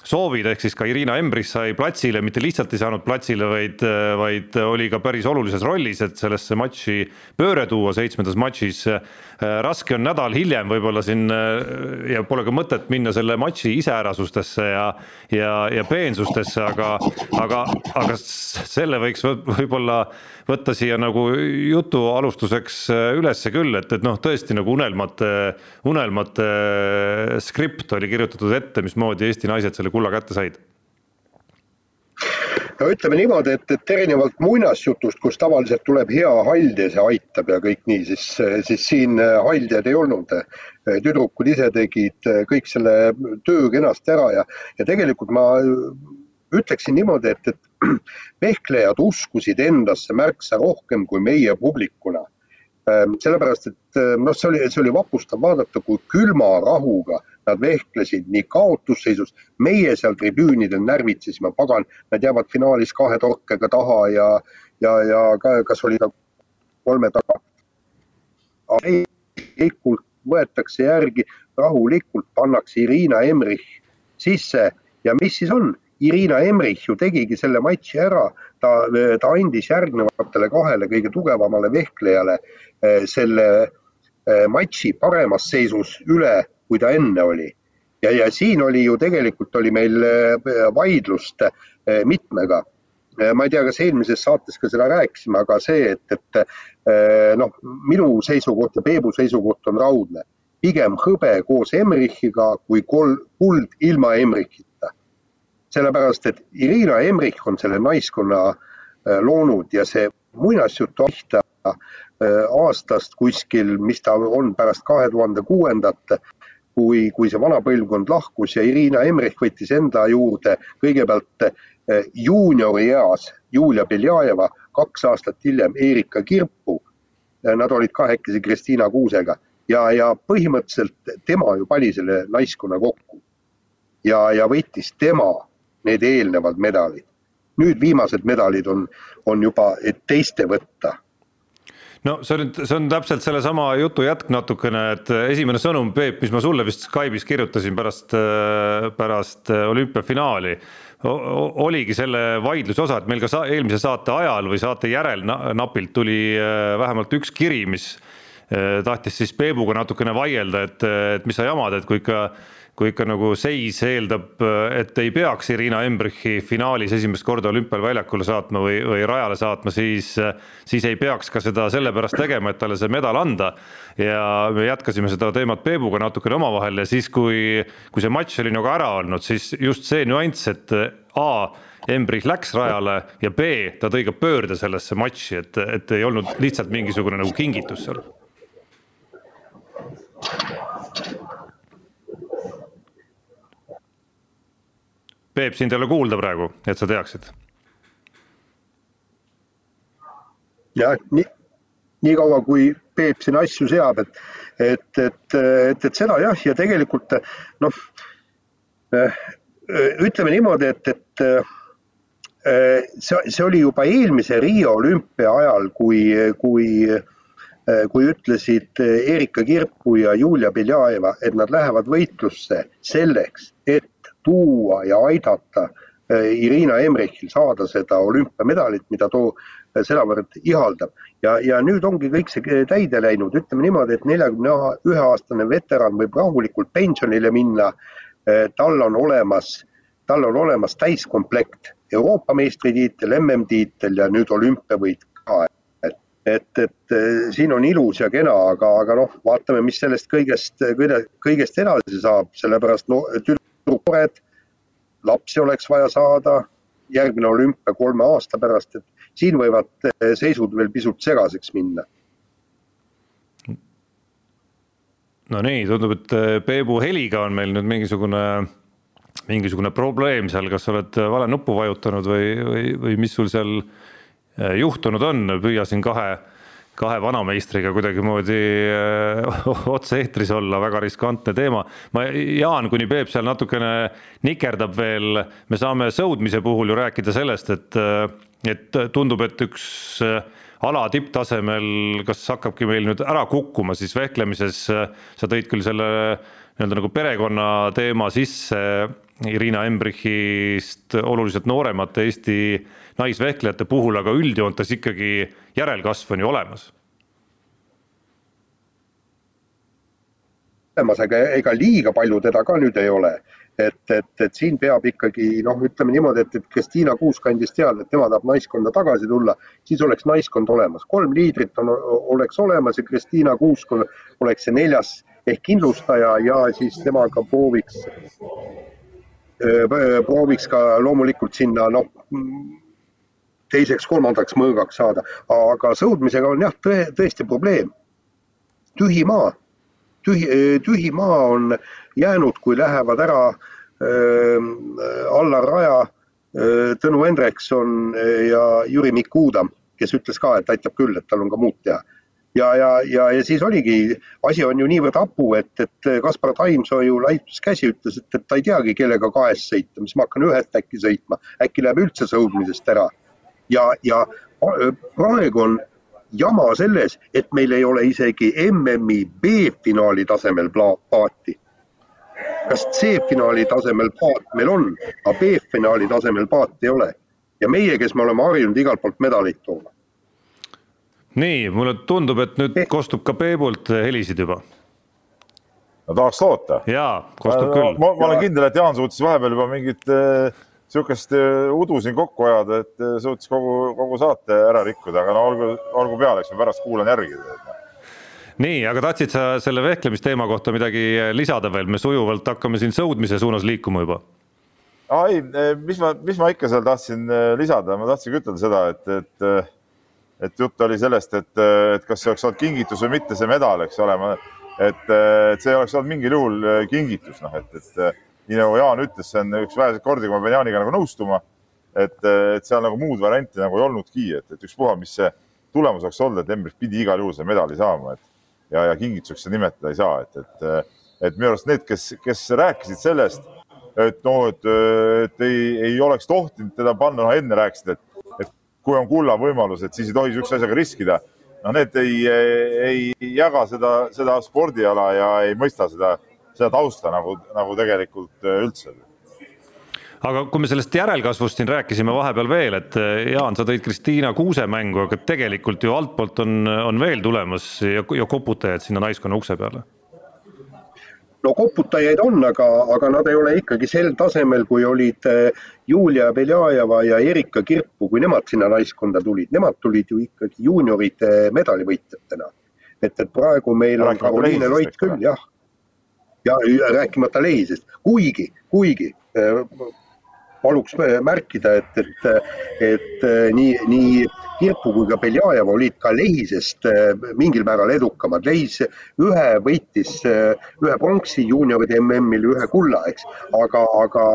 soovid, ehk siis ka Irina Embris sai platsile, mitte lihtsalt ei saanud platsile, vaid, eh, vaid oli ka päris olulises rollis, et sellesse matši pööre tuua seitsmendas matšis. Eh, raske on nädal hiljem võib-olla siin ja pole ka mõtet minna selle matši iseärasustesse ja, ja, ja peensustesse, aga, aga, aga selle võiks võib-olla võtta siia nagu jutu alustuseks äh, ülesse küll, et, et noh, tõesti nagu unelmate, unelmate äh, skript oli kirjutatud ette, mismoodi Eesti naised selle kulla kätte said no ütleme niimoodi, et, et erinevalt muinasjutust, kus tavaliselt tuleb hea haldjas ja aitab ja kõik nii, siis, siis siin äh, haldjad ei olnud. tüdrukud ise tegid kõik selle töö kenasti ära ja, ja tegelikult ma ütleksin niimoodi, et, et vehklejad uskusid endasse märksa rohkem kui meie publikuna. Sellepärast, et noh, see oli, see oli vapustav vaadata, kui külma rahuga nad vehklesid nii kaotusseisus, meie seal tribüünidel närvitsesime, pagan, nad jäävad finaalis kahe torkega taha ja, ja, ja ka, kas oli ka kolme taga. rahulikult võetakse järgi, rahulikult pannakse Irina Emrich sisse. Ja mis siis on, Irina Emrich ju tegigi selle matši ära, ta, ta andis järgnevatele kahele kõige tugevamale vehklejale eh, selle eh, matši paremas seisus üle, kui ta enne oli. ja, ja siin oli ju tegelikult oli meil eh, vaidlust mitmega ma ei tea, kas eelmises saates ka seda rääkisime, aga see, et, et noh, minu seisukoht ja Peebu seisukoht on raudne. pigem hõbe koos Emrichiga kui kol, kuld ilma Emrichita sellepärast et Irina Emrich on selle naiskonna äh, loonud ja see muinasjutu äh, aastast kuskil, mis ta on pärast kahe tuhande kuuendat, kui, kui see vana põlvkond lahkus ja Irina Emrich võttis enda juurde kõigepealt äh, juuniori eas Julia Beljajeva, kaks aastat hiljem Erika Kirpu. Nad olid kahekesi Kristiina Kuusega ja, ja põhimõtteliselt tema ju pani selle naiskonna kokku ja, ja võitis tema need eelnevad medalid. nüüd viimased medalid on, on juba teiste võtta no see on see on täpselt sellesama jutu jätk natukene, et esimene sõnum, Peep, mis ma sulle vist Skype'is kirjutasin pärast, pärast olümpiafinaali, oligi selle vaidluse osa, et meil ka sa eelmise saate ajal või saate järel napilt tuli äh, vähemalt üks kiri, mis äh, tahtis siis Peebuga natukene vaielda, et, et mis sa jamad, et kui ikka kui ikka nagu seis eeldab, et ei peaks Irina Embrichi finaalis esimest korda olümpial väljakule saatma või, või rajale saatma, siis, siis ei peaks ka seda sellepärast tegema, et talle see medal anda. ja me jätkasime seda teemat Peebuga natukene omavahel ja siis, kui, kui see matš oli nagu ära olnud, siis just see nüanss, et A Embrich läks rajale ja B ta tõi ka pöörde sellesse matši, et, et ei olnud lihtsalt mingisugune nagu kingitus seal Peep, sind ei ole kuulda praegu, et sa teaksid. jah, nii, niikaua kui Peep siin asju seab, et, et, et, et, et seda jah, ja tegelikult noh, ütleme niimoodi, et, et see, see oli juba eelmise Riia olümpia ajal, kui, kui, kui ütlesid Erika Kirpu ja Julia Beljajeva, et nad lähevad võitlusse selleks, et tuua ja aidata eh, Irina Emrichil saada seda olümpiamedalit, mida too eh, sedavõrd ihaldab. ja, ja nüüd ongi kõik see täide läinud, ütleme niimoodi, et neljakümne ühe aastane veteran võib rahulikult pensionile minna. Eh, tal on olemas, tal on olemas täiskomplekt Euroopa meistritiitel, MM-tiitel ja nüüd olümpiavõit ka et, et, et siin on ilus ja kena, aga, aga noh, vaatame, mis sellest kõigest, kõigest edasi saab, sellepärast no tüdrukured, lapsi oleks vaja saada, järgmine olümpia kolme aasta pärast, et siin võivad eh, seisud veel pisut segaseks minna. no nii, tundub, et eh, Peebu heliga on meil nüüd mingisugune, mingisugune probleem seal, kas sa oled vale nuppu vajutanud või, või, või mis sul seal eh, juhtunud on, püüa siin kahe kahe vanameistriga kuidagimoodi äh, otse-eetris olla, väga riskantne teema. ma, Jaan, kuni Peep seal natukene nikerdab veel, me saame sõudmise puhul ju rääkida sellest, et, äh, et tundub, et üks äh, ala tipptasemel, kas hakkabki meil nüüd ära kukkuma siis vehklemises, sa tõid küll selle nii-öelda nagu perekonna teema sisse Irina Embrichist oluliselt nooremate Eesti naisvehklejate puhul, aga üldjoontes ikkagi järelkasv on ju olemas. olemas, aga ega liiga palju teda ka nüüd ei ole. et, et, et siin peab ikkagi noh, ütleme niimoodi, et, et Kristiina Kuusk andis teada, et tema tahab naiskonda tagasi tulla, siis oleks naiskond olemas, kolm liidrit on, oleks olemas ja Kristiina Kuusk oleks see neljas ehk kindlustaja ja siis temaga prooviks prooviks ka loomulikult sinna noh, teiseks-kolmandaks mõõgaks saada, aga sõudmisega on jah, tõesti probleem. tühi maa, tühi, tühi maa on jäänud, kui lähevad ära äh, Allar Raja äh,, Tõnu Hendrikson ja Jüri Mikuda, kes ütles ka, et aitab küll, et tal on ka muud teha ja, ja, ja, ja siis oligi, asi on ju niivõrd hapu, et, et Kaspar Taimsoo laiutas käsi, ütles, et, et ta ei teagi, kellega kahest sõita, mis ma hakkan ühest äkki sõitma, äkki läheb üldse sõudmisest ära. Ja, ja praegu on jama selles, et meil ei ole isegi MM-i B-finaali tasemel paati. kas C-finaali tasemel paat meil on, aga B-finaali tasemel paati ei ole ja meie, kes me oleme harjunud igalt poolt medaleid tooma nii, mulle tundub, et nüüd kostub ka Peebult helisid juba. no tahaks loota. jaa, kostub küll. ma, ma olen kindel, et Jaan suutis vahepeal juba mingit äh, sihukest äh, udu siin kokku ajada, et äh, suutis kogu, kogu saate ära rikkuda, aga no olgu, olgu peale, eks ma pärast kuulan järgi. nii, aga tahtsid sa selle vehklemisteema kohta midagi lisada veel, me sujuvalt hakkame siin sõudmise suunas liikuma juba. Aa ei, mis ma, mis ma ikka seal tahtsin lisada, ma tahtsingi ütelda seda, et, et et jutt oli sellest, et, et kas see oleks olnud kingitus või mitte, see medal, eks ole, et, et see oleks olnud mingil juhul kingitus, noh, et, et nii nagu Jaan ütles, see on üks väheseid kordi, kui ma pean Jaaniga nagu nõustuma, et, et seal nagu muud varianti nagu ei olnudki, et, et ükspuha, mis see tulemus oleks olnud, et Embris pidi igal juhul selle medali saama, et ja, ja kingituseks seda nimetada ei saa, et, et, et minu arust need, kes, kes rääkisid sellest, et noh, et, et ei, ei oleks tohtinud teda panna, noh enne rääkisid, et, et kui on kulla võimalus, et siis ei tohi niisuguse asjaga riskida. no need ei, ei jaga seda, seda spordiala ja ei mõista seda, seda tausta nagu, nagu tegelikult üldse. Aga kui me sellest järelkasvust siin rääkisime vahepeal veel, et eh, Jaan, sa tõid Kristiina Kuuse mängu, aga tegelikult ju altpoolt on, on veel tulemas ja, ja koputajad sinna naiskonna ukse peale. No koputajaid on, aga, aga nad ei ole ikkagi sel tasemel, kui olid eh, Julia Beljajeva ja Erika Kirpu, kui nemad sinna naiskonda tulid, nemad tulid ju ikkagi juunioride medalivõitjatena. et, et praegu meil on Karoliine Loit küll jah, ja rääkimata Lehisest, kuigi, kuigi eh, paluks märkida, et, et, et nii, nii Kirpu kui ka Beljajev olid ka Lehisest eh, mingil määral edukamad. Lehis ühe võitis, ühe pronksi juunioride MM-il, ühe kulla, eks, aga, aga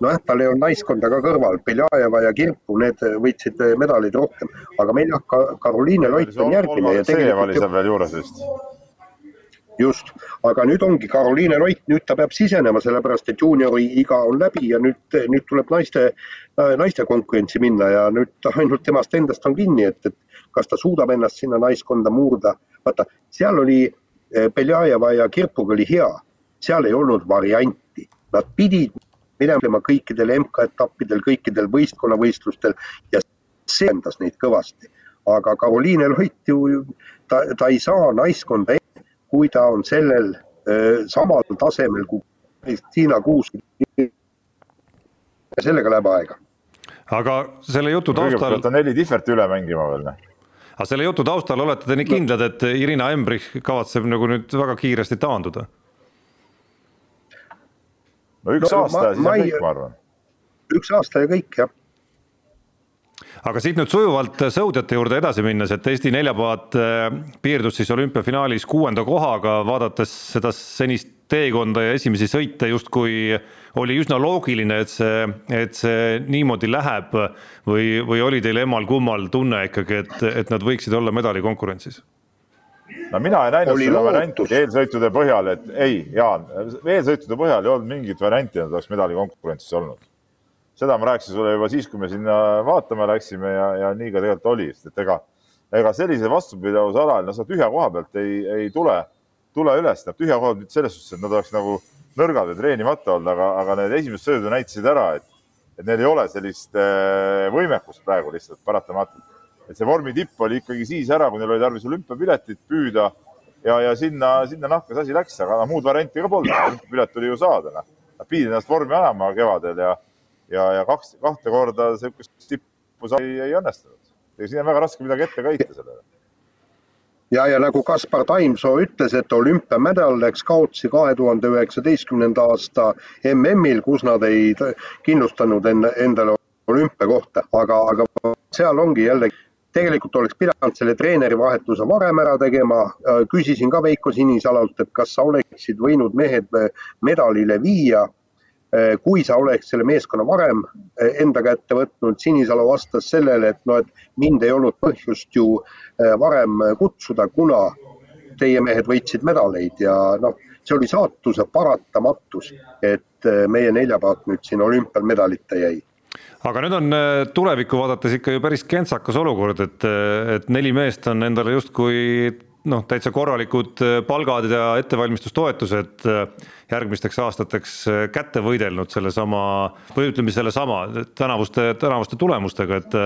nojah, tal ei olnud naiskonda ka kõrval, Beljajeva ja Kirpu, need võitsid medaleid rohkem, aga meil jah, Karoliine Loit on järgmine. see seal veel juures vist just, aga nüüd ongi Karoliine Roit, nüüd ta peab sisenema, sellepärast et juuniori iga on läbi ja nüüd, nüüd tuleb naiste, naiste konkurentsi minna ja nüüd ainult temast endast on kinni, et, et kas ta suudab ennast sinna naiskonda murda. vaata, seal oli eh, Beljajeva ja Kirpuga oli hea, seal ei olnud varianti, nad pidid minema kõikidel MK-etappidel, kõikidel võistkonnavõistlustel ja see endas neid kõvasti. aga Karoliine Loit ju, ta, ta ei saa naiskonda kui ta on sellel samal tasemel kui Kristiina Kuusk. sellega läheb aega. aga selle jutu taustal. ta neli tihverti üle mängima veel. Noh. aga selle jutu taustal olete te nii kindlad, et Irina Embrich kavatseb nagu nüüd väga kiiresti taanduda? no üks no, aasta ja siis ma on kõik, ma arvan. üks aasta ja kõik jah aga siit nüüd sujuvalt sõudjate juurde edasi minnes, et Eesti neljapaat äh, piirdus siis olümpiafinaalis kuuenda kohaga, vaadates seda senist teekonda ja esimesi sõite justkui oli üsna loogiline, et see, et see niimoodi läheb või, või oli teil emal-kummal tunne ikkagi, et, et nad võiksid olla medalikonkurentsis? no mina ei näinud oli seda varianti eelsõitude põhjal, et ei, Jaan, eelsõitude põhjal ei olnud mingit varianti, et nad oleks medalikonkurentsis olnud seda ma rääkisin sulle juba siis, kui me sinna vaatama läksime ja, ja nii ka tegelikult oli, sest et ega, ega sellise vastupidavuse alal, no sa tühja koha pealt ei, ei tule, tule üles, noh tühja koha pealt selles suhtes, et nad oleks nagu nõrgad või treenimata olnud, aga, aga need esimesed söödud näitasid ära, et, et neil ei ole sellist äh, võimekust praegu lihtsalt paratamatult. et see vormi tipp oli ikkagi siis ära, kui neil oli tarvis olümpiapiletit püüda ja, ja sinna, sinna nahka see asi läks, aga muud varianti ka polnud, olümpiapilet tuli ju saada, noh. Nad pidid ennast vormi ajama kevadel ja ja, ja kaks, kahte korda sihukest tippu sai, ei õnnestunud. ega siin on väga raske midagi ette ka heita sellele. ja, ja nagu Kaspar Taimsoo ütles, et olümpiamedal läks kaotsi kahe tuhande üheksateistkümnenda aasta MM-il, kus nad ei kindlustanud enda, endale olümpiakohta, aga, aga seal ongi jällegi tegelikult oleks pidanud selle treenerivahetuse varem ära tegema. küsisin ka Veiko Sinisalalt, et kas sa oleksid võinud mehed medalile viia kui sa oleks selle meeskonna varem eh, enda kätte võtnud, Sinisalu vastas sellele, et noh, et mind ei olnud põhjust ju eh, varem kutsuda, kuna teie mehed võitsid medaleid ja noh, see oli saatuse paratamatus, et meie neljapaat nüüd siin olümpial medalita jäi. Aga nüüd on tulevikku vaadates ikka ju päris kentsakas olukord, et, et neli meest on endale justkui noh, täitsa korralikud äh, palgad ja ettevalmistustoetused äh, järgmisteks aastateks äh, kätte võidelnud sellesama või ütleme sellesama tänavuste, tänavuste tulemustega, et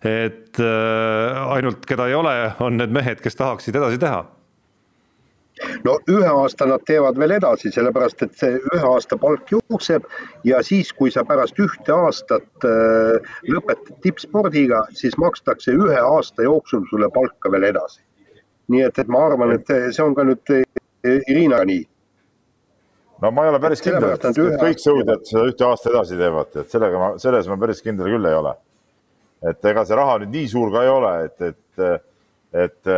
et ainult keda ei ole, on need mehed, kes tahaksid edasi teha. No ühe aasta nad teevad veel edasi, sellepärast et see ühe aasta palk jookseb ja siis, kui sa pärast ühte aastat lõpetad tippspordiga, siis makstakse ühe aasta jooksul sulle palka veel edasi nii et, et ma arvan, et see on ka nüüd eh, Irinaga nii. no ma ei ole päris kindel, et, et kõik sõudjad seda ühte aasta edasi teevad, et sellega ma, selles ma päris kindel küll ei ole. et ega see raha nüüd nii suur ka ei ole, et, et, et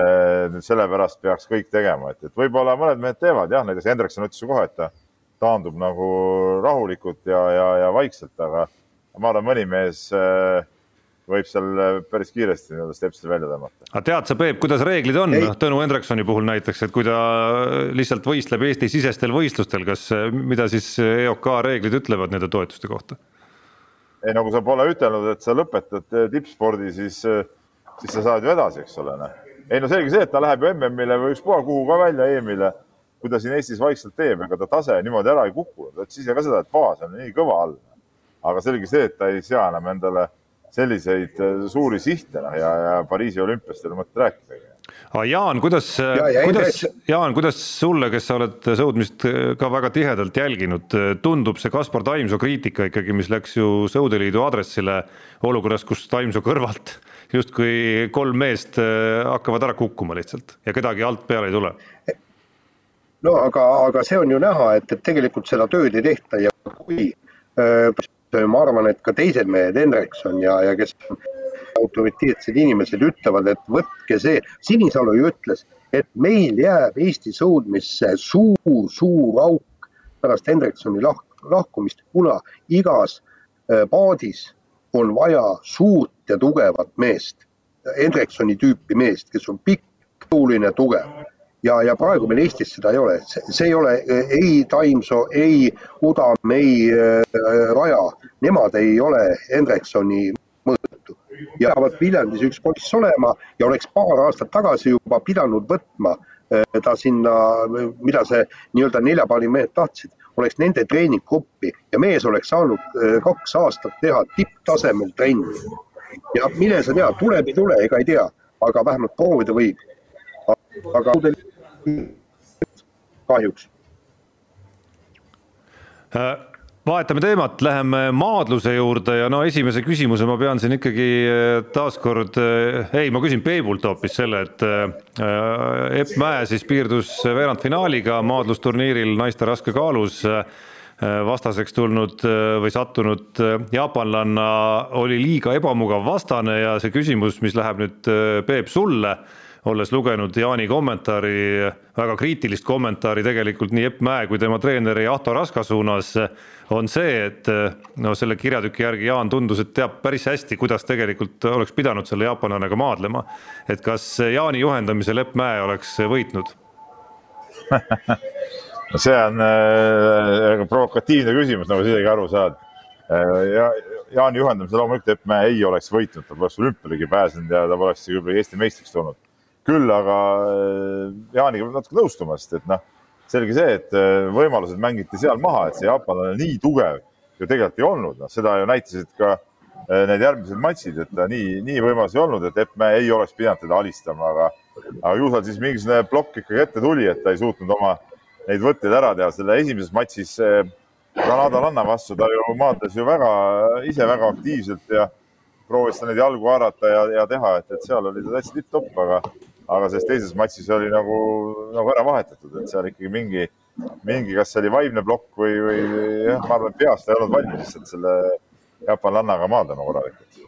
nüüd sellepärast peaks kõik tegema, et, et võib-olla mõned mehed teevad jah, näiteks Hendrikson ütles ju kohe, et ta taandub nagu rahulikult ja, ja, ja vaikselt, aga ma arvan, mõni mees äh, võib seal äh, päris kiiresti nii-öelda stepsile välja tõmmata. aga tead sa, Peep, kuidas reeglid on, noh Tõnu Hendriksoni puhul näiteks, et kui ta lihtsalt võistleb Eesti-sisestel võistlustel, kas, mida siis EOK reeglid ütlevad nende toetuste kohta? ei, nagu sa pole ütelnud, et sa lõpetad äh, tippspordi, siis, äh, siis sa saad ju edasi, eks ole, noh. ei no selge see, et ta läheb ju MM-ile või ükspuha kuhu ka välja EM-ile, kui ta siin Eestis vaikselt teeb, ega ta tase niimoodi ära ei kuku, ta ütles ise ka seda, et baas on nii kõva all. aga selge see, et ta ei sea enam endale selliseid äh, suuri sihte noh ja, ja Pariisi olümpiast ei ole mõtet rääkidagi. aga Jaan, kuidas ja,, kuidas, Jaan, kuidas sulle, kes sa oled sõudmist äh, ka väga tihedalt jälginud, äh, tundub see Kaspar Taimsoo kriitika ikkagi, mis läks ju Sõudeliidu aadressile olukorras, kus Taimsoo kõrvalt justkui kolm meest hakkavad ära kukkuma lihtsalt ja kedagi alt peale ei tule? no aga, aga see on ju näha, et, et tegelikult seda tööd ei tehta ja kui ma arvan, et ka teised mehed, Hendrikson ja, ja kes autoriteetsed inimesed ütlevad, et võtke see, Sinisalu ju ütles, et meil jääb Eesti sõudmisse suur, suur auk pärast Hendriksoni lahk, lahkumist, kuna igas äh, paadis on vaja suurt ja tugevat meest, Hendriksoni tüüpi meest, kes on pikk, jõuline, tugev ja, ja praegu meil Eestis seda ei ole, see ei ole ei Taimsoo, ei Udam, ei äh, Raja, nemad ei ole Hendriksoni mõõtu. ja peavad Viljandis üks poiss olema ja oleks paar aastat tagasi juba pidanud võtma äh, ta sinna, mida see nii-öelda neljapaari mehed tahtsid, oleks nende treeninggruppi ja mees oleks saanud äh, kaks aastat teha tipptasemel trenni. ja mine sa tea, tuleb ei tule, ega ei tea, aga vähemalt proovida võib. aga kahjuks. Äh, vahetame teemat, läheme maadluse juurde ja no esimese küsimuse ma pean siin ikkagi äh, taaskord, äh, ei, ma küsin Peebult hoopis selle, et Epp Mäe siis piirdus veerandfinaaliga maadlusturniiril naiste raskekaalus vastaseks tulnud või sattunud jaapanlanna oli liiga ebamugav vastane ja see küsimus, mis läheb nüüd Peep sulle olles lugenud Jaani kommentaari, väga kriitilist kommentaari tegelikult nii Epp Mäe kui tema treeneri Ahto Raska suunas, on see, et no selle kirjatüki järgi Jaan tundus, et teab päris hästi, kuidas tegelikult oleks pidanud selle jaapanlannega maadlema. et kas Jaani juhendamisel Epp Mäe oleks võitnud? No see on äh, provokatiivne küsimus, nagu sa isegi aru saad. Äh, ja Jaani juhendamisel loomulikult Epp Mäe ei oleks võitnud, ta poleks olümpialegi pääsenud ja ta poleks võib-olla Eesti meistriks tulnud küll aga äh, Jaaniga peab natuke nõustuma, sest et noh, selge see, et äh, võimalused mängiti seal maha, et see jaapanlane nii tugev ju tegelikult ei olnud, noh, seda ju näitasid ka äh, need järgmised matšid, et ta nii, nii võimas ei olnud, et Epp Mäe ei oleks pidanud teda alistama, aga, aga ju tal siis mingisugune plokk ikkagi ette tuli, et ta ei suutnud oma neid võtteid ära teha. selle esimeses matšis Kanada-Lanna vastu ta ju maadles ju väga, ise väga aktiivselt ja proovis ta neid jalgu haarata ja, ja teha, et, et seal oli ta täitsa tipp-topp, aga aga selles teises matšis oli nagu, nagu ära vahetatud, et seal ikkagi mingi, mingi, kas see oli vaimne plokk või, või jah, ma arvan, et peast ei olnud valmis lihtsalt selle jaapanlannaga maadlema korralikult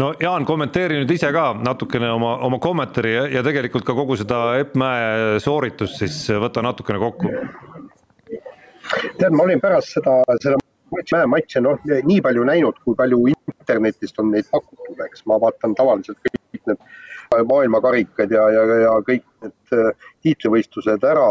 no Jaan, kommenteeri nüüd ise ka natukene oma, oma kommentaari ja, ja tegelikult ka kogu seda Epp Mäe sooritust siis võta natukene kokku. tead, ma olin pärast seda, seda Mäe matše noh, nii palju näinud, kui palju internetist on neid pakutud, eks ma vaatan tavaliselt kõik need maailmakarikad ja, ja, ja kõik need äh, tiitlivõistlused ära.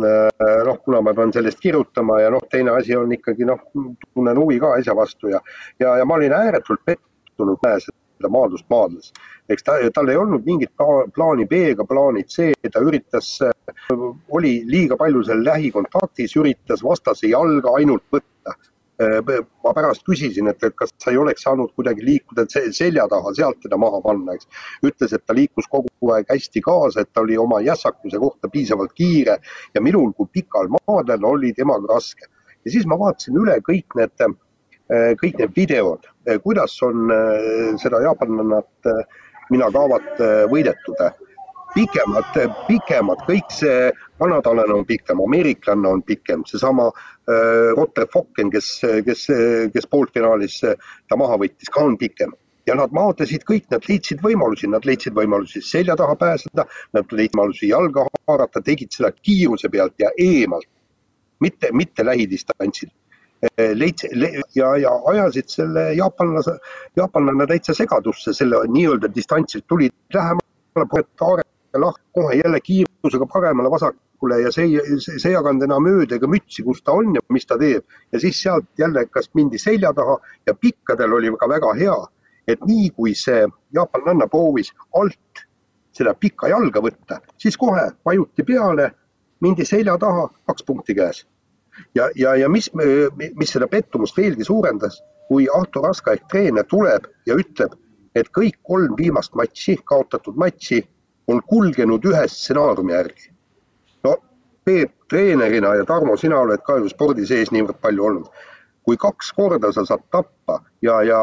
Äh, noh, kuna ma pean sellest kirjutama ja noh, teine asi on ikkagi noh, tunnen huvi ka asja vastu ja, ja, ja ma olin ääretult pettunud Mäes, et ta maadlust maadles. eks ta, tal ei olnud mingit plaani B ega plaani C, ta üritas, äh, oli liiga palju seal lähikontaktis, üritas vastase jalga ainult võtta ma pärast küsisin, et, et kas sa ei oleks saanud kuidagi liikuda selja taha, sealt teda maha panna, eks. ütles, et ta liikus kogu aeg hästi kaasa, et ta oli oma jässakuse kohta piisavalt kiire ja minul kui pikal maadlejal oli temaga raske. ja siis ma vaatasin üle kõik need, äh, kõik need videod, äh, kuidas on seda jaapanlannat Minagavat võidetud pikemad, pikemad, kõik see kanadalane on pikem, ameeriklane on pikem, seesama äh, Rotter Fokken, kes, kes, kes poolfinaalis ta maha võttis, ka on pikem. Ja nad maadlesid kõik, nad leidsid võimalusi, nad leidsid võimalusi selja taha pääseda, nad leidsid võimalusi jalga haarata, tegid seda kiiruse pealt ja eemalt, mitte, mitte lähidistantsil leidsid le, ja, ja ajasid selle jaapanlase, jaapanlane täitsa segadusse, selle nii-öelda distantsilt tulid lähemale, lahti kohe jälle kiirusega paremale-vasakule ja see, see, see ei jaganud enam ööd ega mütsi, kus ta on ja mis ta teeb. ja siis sealt jälle kas mindi selja taha ja pikkadel oli ka väga hea, et nii kui see jaapanlanna proovis alt seda pikka jalga võtta, siis kohe vajuti peale, mindi selja taha, kaks punkti käes ja, ja, ja mis, mis seda pettumust veelgi suurendas, kui Ahto Raska ehk treener tuleb ja ütleb, et kõik kolm viimast matši, kaotatud matši on kulgenud ühe stsenaariumi järgi. no Peep treenerina ja Tarmo, sina oled ka ju spordi sees niivõrd palju olnud. kui kaks korda sa saad tappa ja, ja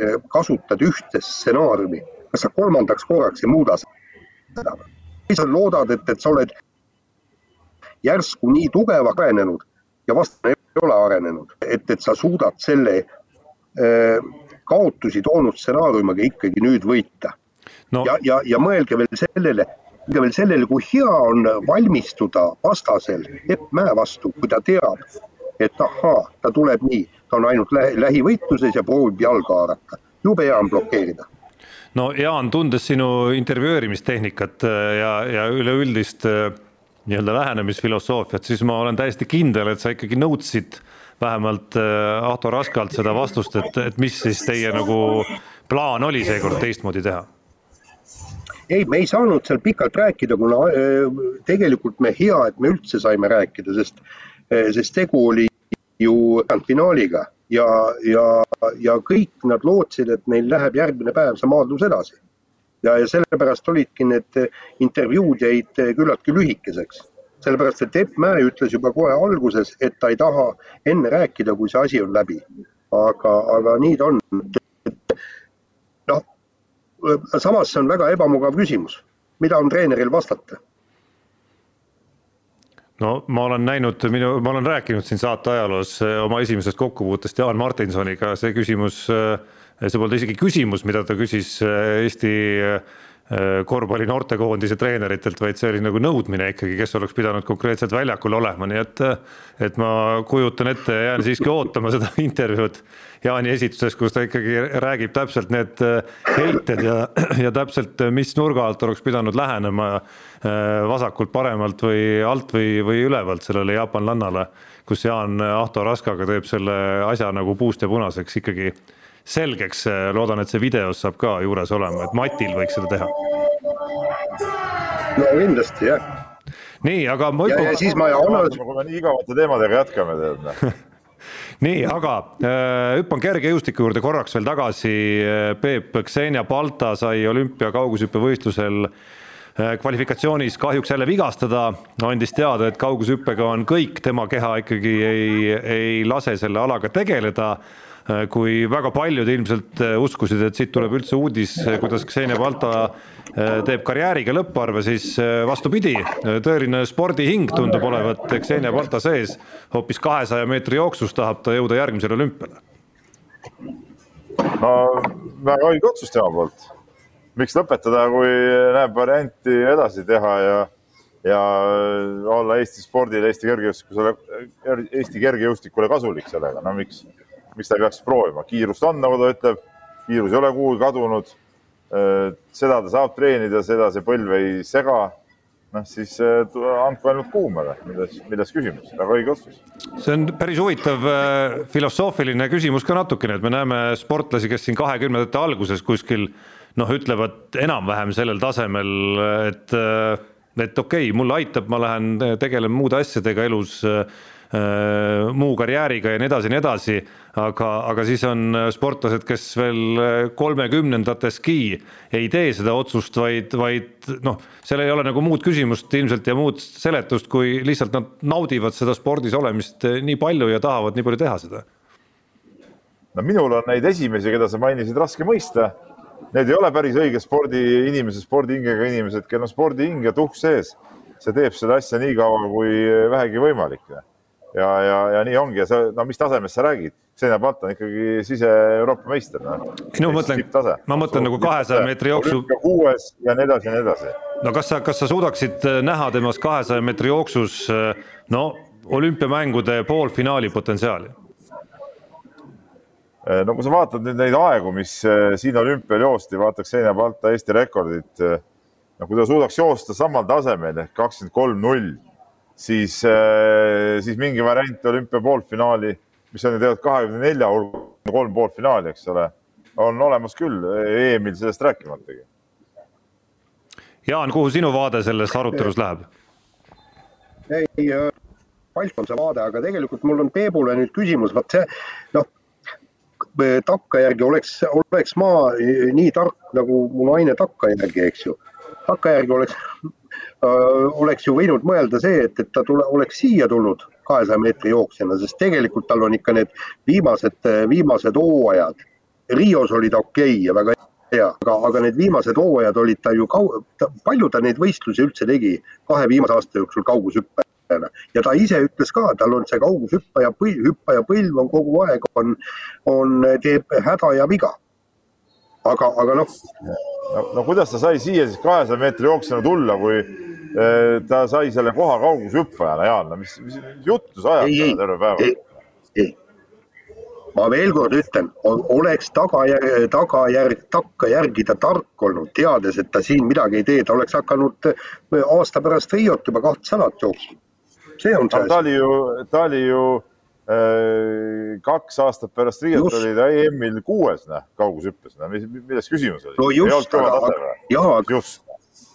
e, kasutad ühte stsenaariumi, kas sa kolmandaks korraks ei muuda seda? sa loodad, et, et sa oled järsku nii tugevaks arenenud ja vastane ei ole arenenud, et, et sa suudad selle äh, kaotusi toonud stsenaariumiga ikkagi nüüd võita no.. ja, ja, ja mõelge veel sellele, mõelge veel sellele, kui hea on valmistuda vastasel Epp Mäe vastu, kui ta teab, et ahaa, ta tuleb nii, ta on ainult lähi, lähivõitluses ja proovib jalga haarata, jube hea on blokeerida. No Jaan, tundes sinu intervjueerimistehnikat äh, ja, ja üleüldist äh, nii-öelda lähenemisfilosoofiat, siis ma olen täiesti kindel, et sa ikkagi nõudsid vähemalt äh, Ahto Raskalt seda vastust, et, et mis siis teie nagu plaan oli seekord teistmoodi teha? Ei, me ei saanud seal pikalt rääkida, kuna äh, tegelikult me hea, et me üldse saime rääkida, sest, äh, sest tegu oli ju finaaliga ja, ja, ja kõik nad lootsid, et neil läheb järgmine päev see maadlus edasi ja, ja sellepärast olidki need intervjuud jäid küllaltki lühikeseks. sellepärast, et Epp Mäe ütles juba kohe alguses, et ta ei taha enne rääkida, kui see asi on läbi. aga, aga nii ta on. noh, samas see on väga ebamugav küsimus, mida on treeneril vastata. No ma olen näinud, minu, ma olen rääkinud siin saate ajaloos oma esimesest kokkupuutest Jaan Martinsoniga, see küsimus äh, see polnud isegi küsimus, mida ta küsis äh, Eesti äh, korvpalli noortekoondise treeneritelt, vaid see oli nagu nõudmine ikkagi, kes oleks pidanud konkreetselt väljakul olema, nii et et ma kujutan ette jään siiski ootama seda intervjuud Jaani esituses, kus ta ikkagi räägib täpselt need äh, heited ja, ja täpselt, mis nurga alt oleks pidanud lähenema vasakult, paremalt või alt või, või ülevalt sellele jaapanlannale, kus Jaan Ahto Raskaga teeb selle asja nagu puust ja punaseks ikkagi selgeks, loodan, et see videos saab ka juures olema, et Matil võiks seda teha. no kindlasti jah. nii, aga ma hüppan. ja siis ma analüüsin. kui me nii igavate teemadega jätkame, tead noh. nii, aga äh, hüppan kergejõustiku juurde korraks veel tagasi. Äh, Peep Xenia Balta sai olümpia kaugushüppevõistlusel äh, kvalifikatsioonis kahjuks jälle vigastada, andis teada, et kaugushüppega on kõik, tema keha ikkagi ei, ei lase selle alaga tegeleda kui väga paljud ilmselt äh, uskusid, et siit tuleb üldse uudis, äh, kuidas Xenia Balta teeb karjääriga lõpparve, siis vastupidi, tõeline spordihing tundub olevat Xenia Balta sees, hoopis kahesaja meetri jooksus tahab ta jõuda järgmisele olümpiale. no väga õige otsus tema poolt. miks lõpetada, kui näeb varianti edasi teha ja ja olla Eesti spordile, Eesti kergejõustikule, Eesti kergejõustikule kasulik sellega, no miks miks ta ei peaks proovima, kiirust on, nagu ta ütleb, kiirus ei ole kuhugi kadunud. seda ta saab treenida, seda see põlv ei sega. noh, siis andku ainult kuumale, milles, milles küsimus, väga õige otsus. see on päris huvitav filosoofiline küsimus ka natukene, et me näeme sportlasi, kes siin kahekümnendate alguses kuskil noh, ütlevad enam-vähem sellel tasemel, et et okei okay,, mulle aitab, ma lähen tegelen muude asjadega elus Äh, muu karjääriga ja nii edasi ja nii edasi, aga, aga siis on sportlased, kes veel kolmekümnendateski ei tee seda otsust, vaid, vaid noh, seal ei ole nagu muud küsimust ilmselt ja muud seletust, kui lihtsalt nad naudivad seda spordis olemist nii palju ja tahavad nii palju teha seda. no minul on neid esimesi, keda sa mainisid, raske mõista, need ei ole päris õige spordiinimesed, spordihingega inimesed, kel on spordihing ja tuhk sees. see teeb seda asja nii kaua kui vähegi võimalik. Ja, ja, ja nii ongi ja sa, no mis tasemest sa räägid? Xenia Palt on ikkagi sise-Euroopa meister no.. no ma mõtlen, ma mõtlen nagu kahesaja meetri jooksu. kuues ja nii edasi ja nii edasi. no kas sa, kas sa suudaksid näha temas kahesaja meetri jooksus no olümpiamängude poolfinaali potentsiaali? Äh, no kui sa vaatad nüüd neid aegu, mis äh, siin olümpial joosti, vaataks Heina Balta Eesti rekordit. Äh, no kui ta suudaks joosta samal tasemel ehk kakskümmend kolm null, siis, siis mingi variant olümpia poolfinaali, mis on ju tegelikult kahekümne nelja hulgas, kolm poolfinaali, eks ole, on olemas küll, EM-il sellest rääkimatagi. Jaan, kuhu sinu vaade selles arutelus läheb? ei, Palt on see vaade, aga tegelikult mul on Peebule nüüd küsimus, vot see noh takkajärgi oleks, oleks ma nii tark nagu mu naine takkajärgi, eks ju. takkajärgi oleks äh,, oleks ju võinud mõelda see, et, et ta tule, oleks siia tulnud kahesaja meetri jooksjana, sest tegelikult tal on ikka need viimased, viimased hooajad. Rios oli ta okei okay ja väga hea, aga, aga need viimased hooajad olid ta ju kau-, palju ta neid võistlusi üldse tegi kahe viimase aasta jooksul kaugushüppe hüppajana ja ta ise ütles ka, tal on see kaugushüppaja põlv, hüppaja põlv on kogu aeg on, on, teeb häda ja viga. aga, aga noh. no, kuidas ta sai siia siis kahesaja meetri jooksjana tulla, kui ta sai selle koha kaugushüppajana, Jaan, mis, mis juttu sa ajad terve päeva? ei, ma veel kord ütlen, oleks tagajärg, tagajärg, takkajärgida tark olnud, teades, et ta siin midagi ei tee, ta oleks hakanud aasta pärast Riot juba kahtsadat jooksma see on see asi. ta oli ju, ta oli ju äh, kaks aastat pärast Riiat oli ta EM-il kuues, noh, kaugushüppes, no milles küsimus oli? no just, aga, jaa, just.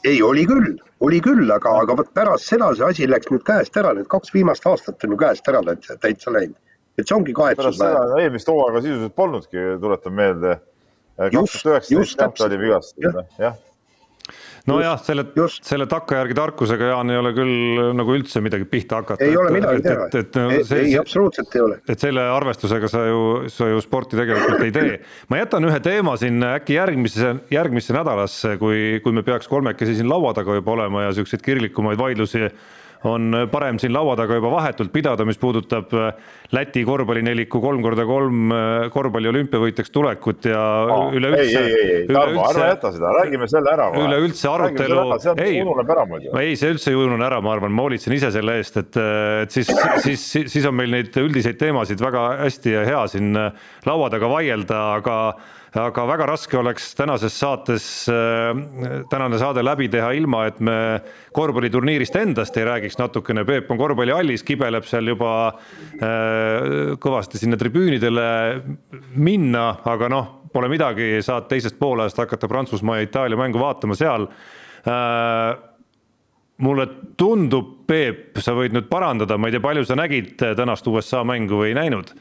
Ei, oli küll, oli küll, aga, aga vot pärast seda see asi läks nüüd käest ära, need kaks viimast aastat on ju käest ära täitsa läinud. et see ongi kahetsusväärne. eelmist hooaega sisuliselt polnudki, tuletan meelde. kaks tuhat üheksateist oli vigastatud, jah nojah, selle, selle takkajärgi tarkusega, Jaan, ei ole küll nagu üldse midagi pihta hakata. ei et, ole midagi teha, ei, ei absoluutselt ei ole. et selle arvestusega sa ju, sa ju sporti tegelikult ei tee. ma jätan ühe teema siin äkki järgmisse, järgmisse nädalasse, kui, kui me peaks kolmekesi siin laua taga juba olema ja siukseid kirglikumaid vaidlusi on parem siin laua taga juba vahetult pidada, mis puudutab äh, Läti korvpallineliku kolm korda kolm äh, korvpalli olümpiavõitjaks tulekut ja oh, üleüldse. ei, ei, ei, Tarmo, ära jäta seda, räägime selle ära. üleüldse arutelu, ei, ei, see üldse ei ujunenud ära, ma arvan, ma hoolitsen ise selle eest, et, äh, et siis, siis, siis on meil neid üldiseid teemasid väga hästi ja hea siin laua taga vaielda, aga aga väga raske oleks tänases saates äh, tänane saade läbi teha, ilma et me korvpalliturniirist endast ei räägiks natukene, Peep on korvpallihallis, kibeleb seal juba äh, kõvasti sinna tribüünidele minna, aga noh, pole midagi, saad teisest poolajast hakata Prantsusmaa ja Itaalia mängu vaatama seal. Äh, mulle tundub, Peep, sa võid nüüd parandada, ma ei tea, palju sa nägid tänast USA mängu või ei näinud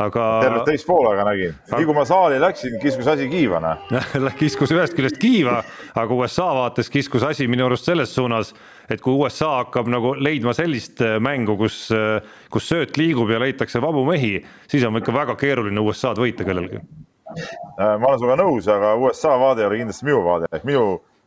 aga. tervet teist poolega nägin, nii kui ma saali läksin, kiskus asi kiiva, noh kiskus ühest küljest kiiva, aga USA vaates kiskus asi minu arust selles suunas, et kui USA hakkab nagu leidma sellist äh, mängu, kus, äh, kus sööt liigub ja leitakse vabu mehi, siis on ikka väga keeruline USA-d võita kellelgi. Äh, ma olen sinuga nõus, aga USA vaade ei ole kindlasti minu vaade, ehk minu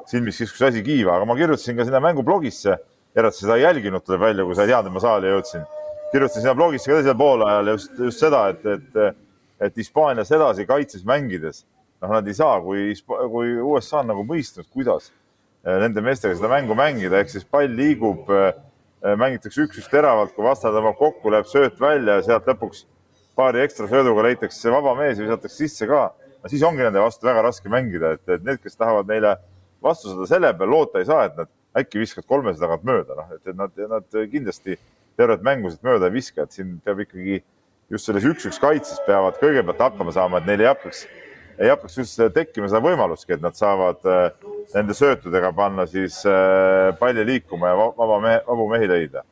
silmis kiskus asi kiiva, aga ma kirjutasin ka sinna mängublogisse, järelikult seda ei jälginud, tuleb välja, kui sa ei teadnud, et ma saali jõudsin kirjutasin sinna blogisse ka teisel poolajal just, just seda, et, et, et Hispaanias edasi kaitses mängides, noh, nad ei saa, kui, kui USA on nagu mõistnud, kuidas eh, nende meestega seda mängu mängida, ehk siis pall liigub, eh, mängitakse üks-üks teravalt, kui vastane tõmbab kokku, läheb sööt välja ja sealt lõpuks paari ekstra sööduga leitakse vaba mees ja visatakse sisse ka. no siis ongi nende vastu väga raske mängida, et, et need, kes tahavad neile vastu saada selle peal, loota ei saa, et nad äkki viskavad kolmese tagant mööda, noh, et, et nad, nad kindlasti tervet mängu siit mööda ei viska, et siin peab ikkagi just selles üks-üks kaitses peavad kõigepealt hakkama saama, et neil ei hakkaks, ei hakkaks üldse tekkima seda võimalustki, et nad saavad äh, nende söötudega panna siis äh, palli liikuma ja vaba mehe, vabu mehi leida.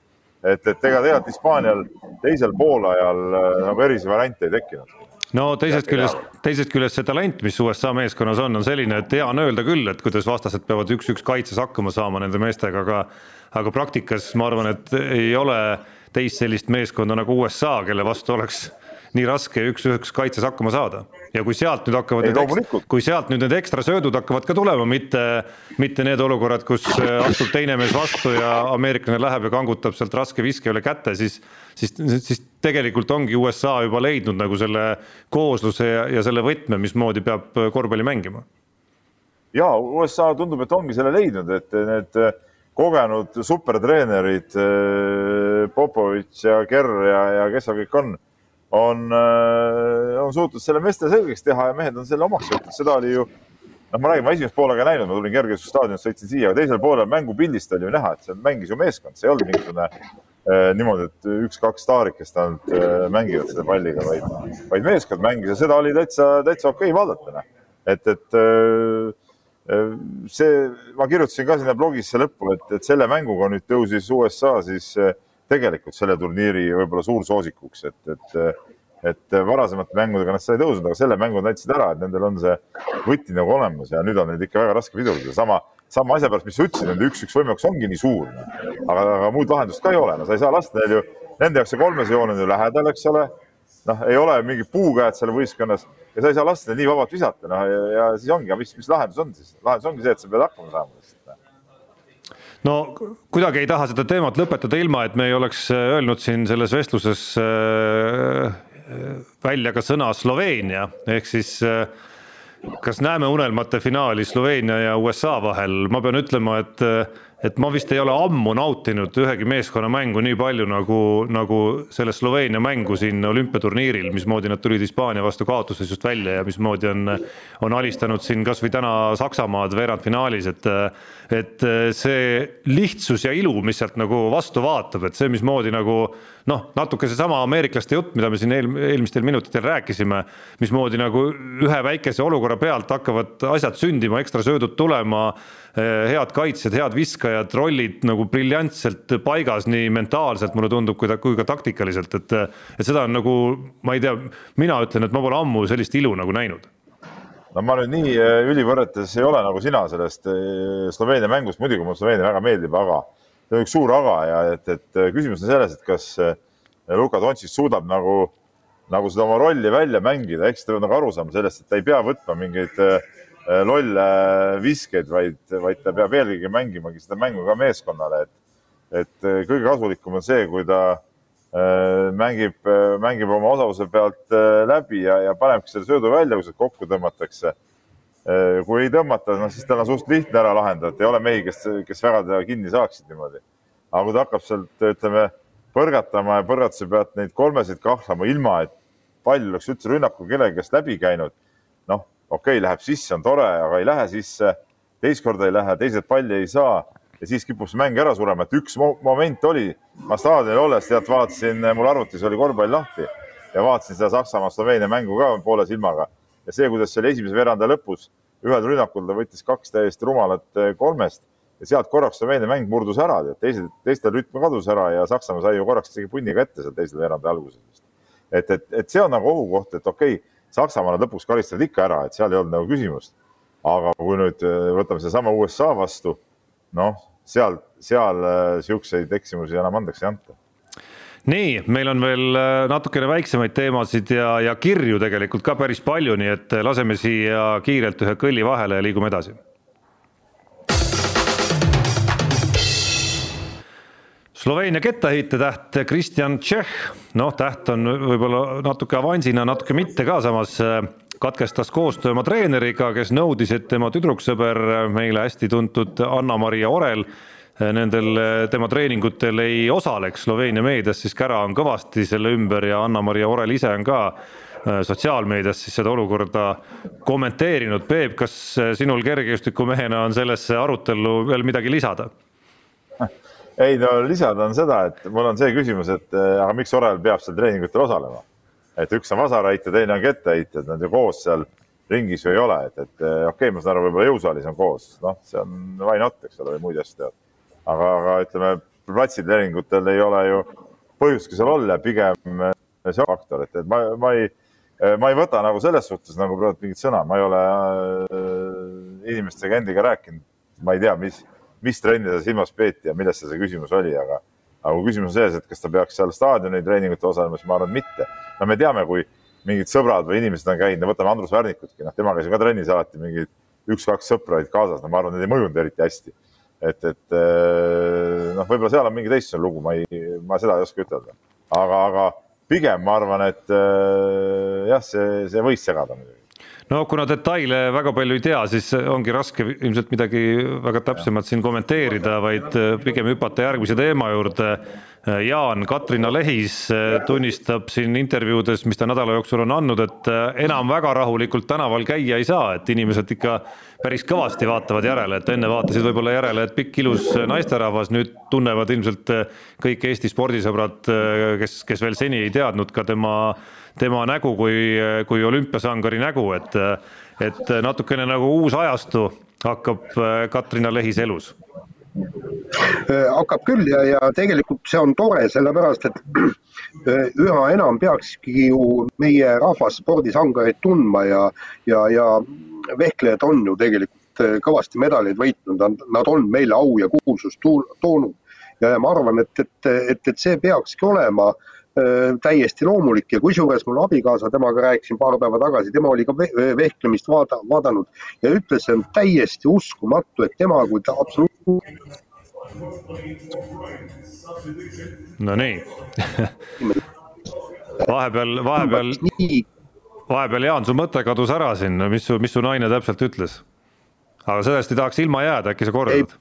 et, et ega tegelikult Hispaanial teisel poolajal äh, nagu erilisi variante ei tekkinud no teisest küljest, teisest küljest see talent, mis USA meeskonnas on, on selline, et hea on öelda küll, et kuidas vastased peavad üks-üks kaitses hakkama saama nende meestega, aga aga praktikas ma arvan, et ei ole teist sellist meeskonda nagu USA, kelle vastu oleks nii raske üks-üheks kaitses hakkama saada. Ja kui sealt nüüd hakkavad, kui sealt nüüd need ekstra söödud hakkavad ka tulema, mitte, mitte need olukorrad, kus äh, astub teine mees vastu ja ameeriklane läheb ja kangutab sealt raske viske üle käte, siis, siis, siis tegelikult ongi USA juba leidnud nagu selle koosluse ja, ja selle võtme, mismoodi peab korvpalli mängima. ja USA tundub, et ongi selle leidnud, et need kogenud supertreenerid Popovitš ja Kerr ja, ja kes seal kõik on on, äh, on suutnud selle meeste selgeks teha ja mehed on selle omaks võtnud, seda oli ju, noh, ma räägin, ma esimest poolega näinud, ma tulin kergejõustikstaadionist, sõitsin siia, aga teisel poolel mängupildist oli ju näha, et see mängis ju meeskond, see ei olnud mingisugune äh, niimoodi, et üks-kaks staarikest ainult äh, mängivad selle palliga, vaid, vaid meeskond mängis ja seda oli täitsa, täitsa okei okay vaadata, noh. et, et äh, see, ma kirjutasin ka sinna blogisse lõppu, et, et selle mänguga nüüd tõusis USA siis äh, tegelikult selle turniiri võib-olla suursoosikuks, et, et et varasemate mängudega nad sai tõusnud, aga selle mängu näitasid ära, et nendel on see võti nagu olemas ja nüüd on neid ikka väga raske pidurdada. sama, sama asja pärast, mis sa ütlesid, nende üks-üks võimekus ongi nii suur, aga, aga muud lahendust ka ei ole, no sa ei saa lasta neil ju, nende jaoks see kolmese joon on ju lähedal, eks ole. noh, ei ole mingid puukäed seal võistkonnas ja sa ei saa lasta neil nii vabalt visata, noh ja, ja siis ongi, aga mis, mis lahendus on siis? lahendus ongi see, et sa pead hakkama saama no kuidagi ei taha seda teemat lõpetada ilma, et me ei oleks äh, öelnud siin selles vestluses äh, välja ka sõna Sloveenia. Ehk siis äh, kas näeme unelmate finaali Sloveenia ja USA vahel, ma pean ütlema, et et ma vist ei ole ammu nautinud ühegi meeskonna mängu nii palju nagu, nagu selle Sloveenia mängu siin olümpiaturniiril, mismoodi nad tulid Hispaania vastu kaotuses just välja ja mismoodi on, on alistanud siin kasvõi täna Saksamaad veerandfinaalis, et et see lihtsus ja ilu, mis sealt nagu vastu vaatab, et see, mismoodi nagu noh, natuke seesama ameeriklaste jutt, mida me siin eel, eelmistel minutitel rääkisime, mismoodi nagu ühe väikese olukorra pealt hakkavad asjad sündima, ekstra söödud tulema head kaitsjad, head viskajad, rollid nagu briljantselt paigas nii mentaalselt, mulle tundub, kui ta, kui ka taktikaliselt, et et seda on nagu, ma ei tea, mina ütlen, et ma pole ammu sellist ilu nagu näinud. No ma nüüd nii eh, ülivõrretes ei ole nagu sina sellest eh, Sloveenia mängust, muidugi mulle Sloveenia väga meeldib, aga see on üks suur aga ja et, et küsimus on selles, et kas Luka Dontšis suudab nagu, nagu seda oma rolli välja mängida, eks ta peab nagu aru saama sellest, et ta ei pea võtma mingeid Äh, lolle viskeid, vaid, vaid ta peab eelkõige mängimagi seda mängu ka meeskonnale, et, et äh, kõige kasulikum on see, kui ta äh, mängib, mängib oma osavuse pealt läbi ja, ja panebki selle söödu välja, kui sealt kokku tõmmatakse. kui ei tõmmata, noh siis tal on suht lihtne ära lahendada, et ei ole mehi, kes, kes väga teda kinni saaksid niimoodi. aga kui ta hakkab sealt, ütleme, põrgatama ja põrgatuse pealt neid kolmesid kahlama, ilma et pall oleks üldse rünnakul kellegi käest läbi käinud, noh okei okay,, läheb sisse, on tore, aga ei lähe sisse. teist korda ei lähe, teised palli ei saa ja siis kipub see mäng ära surema, et üks moment oli, ma staadionil olles tead vaatasin, mul arvutis oli korvpall lahti ja vaatasin seda Saksamaa-Sloveenia mängu ka poole silmaga ja see, kuidas see oli esimese veeranda lõpus, ühel rünnakul ta võttis kaks täiesti rumalat eh, kolmest ja sealt korraks Sloveenia mäng murdus ära, teised, teistel rütm kadus ära ja Saksamaa sai ju korraks isegi punniga ette seal teisel veerandi alguses. et, et, et see on nagu ohukoht, et okei okay, Saksamaa nad lõpuks karistavad ikka ära, et seal ei olnud nagu küsimust. aga kui nüüd äh, võtame sedasama USA vastu, noh, seal, seal äh, eksimusi enam andeks ei anta nii, meil on veel äh, natukene väiksemaid teemasid ja, ja kirju tegelikult ka päris palju, nii et laseme siia kiirelt ühe kõlli vahele ja liigume edasi Sloveenia kettaheitetäht Kristjan Tšehh, noh, täht on võib-olla natuke avansina, natuke mitte ka, samas äh, katkestas koostöö oma treeneriga, kes nõudis, et tema tüdruksõber, meile hästi tuntud Anna-Maria Orel, äh, nendel tema treeningutel ei osaleks, Sloveenia meedias siis kära on kõvasti selle ümber ja Anna-Maria Orel ise on ka sotsiaalmeedias siis seda olukorda kommenteerinud. Peep, kas sinul kergejõustikumehena on sellesse arutellu veel midagi lisada? Ei no lisada on seda, et mul on see küsimus, et äh, aga miks Orel peab seal treeningutel osalema? et üks on vasarheitja, teine on kettaheitajad, nad ju koos seal ringis ju ei ole, et, et äh, okei okay,, ma saan aru, võib-olla jõusaalis on koos, noh, see on why not, eks ole, või muid asju tead. aga, aga ütleme, platsitreeningutel ei ole ju põhjustki seal olla, pigem äh, see faktor, et, et ma, ma ei, ma ei võta nagu selles suhtes nagu praegu mingit sõna, ma ei ole äh, inimestega endiga rääkinud, ma ei tea, mis mis trenni ta silmas peeti ja millest see küsimus oli, aga, aga kui küsimus on selles, et kas ta peaks seal staadioni treeningutel osalema, siis ma arvan, et mitte. no me teame, kui, mingid sõbrad või inimesed on käinud, no võtame Andrus Värnikutki, noh, tema käis ka trennis alati mingid üks-kaks sõpra olid kaasas, no ma arvan, need ei mõjunud eriti hästi. et, et noh, võib-olla seal on mingi teistsugune lugu, ma ei, ma seda ei oska ütelda, aga, aga pigem ma arvan, et jah, see, see võis segada muidugi no kuna detaile väga palju ei tea, siis ongi raske ilmselt midagi väga täpsemat siin kommenteerida, vaid äh, pigem hüpata järgmise teema juurde. Äh, Jaan Katrina Lehis äh, tunnistab siin intervjuudes, mis ta nädala jooksul on andnud, et enam väga rahulikult tänaval käia ei saa, et inimesed ikka päris kõvasti vaatavad järele, et enne vaatasid võib-olla järele, et pikk ilus naisterahvas, nüüd tunnevad ilmselt kõik Eesti spordisõbrad, kes, kes veel seni ei teadnud ka tema tema nägu kui, kui olümpiasangari nägu, et, et natukene nagu uus ajastu hakkab äh, Katrina Lehis elus äh, hakkab küll ja, ja tegelikult see on tore, sellepärast et äh, üha enam peakski ju meie rahvas spordisangareid tundma ja, ja, ja vehklejad on ju tegelikult kõvasti medaleid võitnud, nad on meile au ja kuulsust toonud. ja ma arvan, et, et, et, et see peakski olema äh, täiesti loomulik ja kusjuures mul abikaasa, temaga rääkisin paar päeva tagasi, tema oli ka vehklemist vaada, vaadanud ja ütles, see on täiesti uskumatu, et tema kui ta absoluutselt. Nonii vahepeal, vahepeal, vahepeal Jaan, su mõte kadus ära siin, mis su, mis su naine täpselt ütles? aga sellest ei tahaks ilma jääda, äkki sa kordad?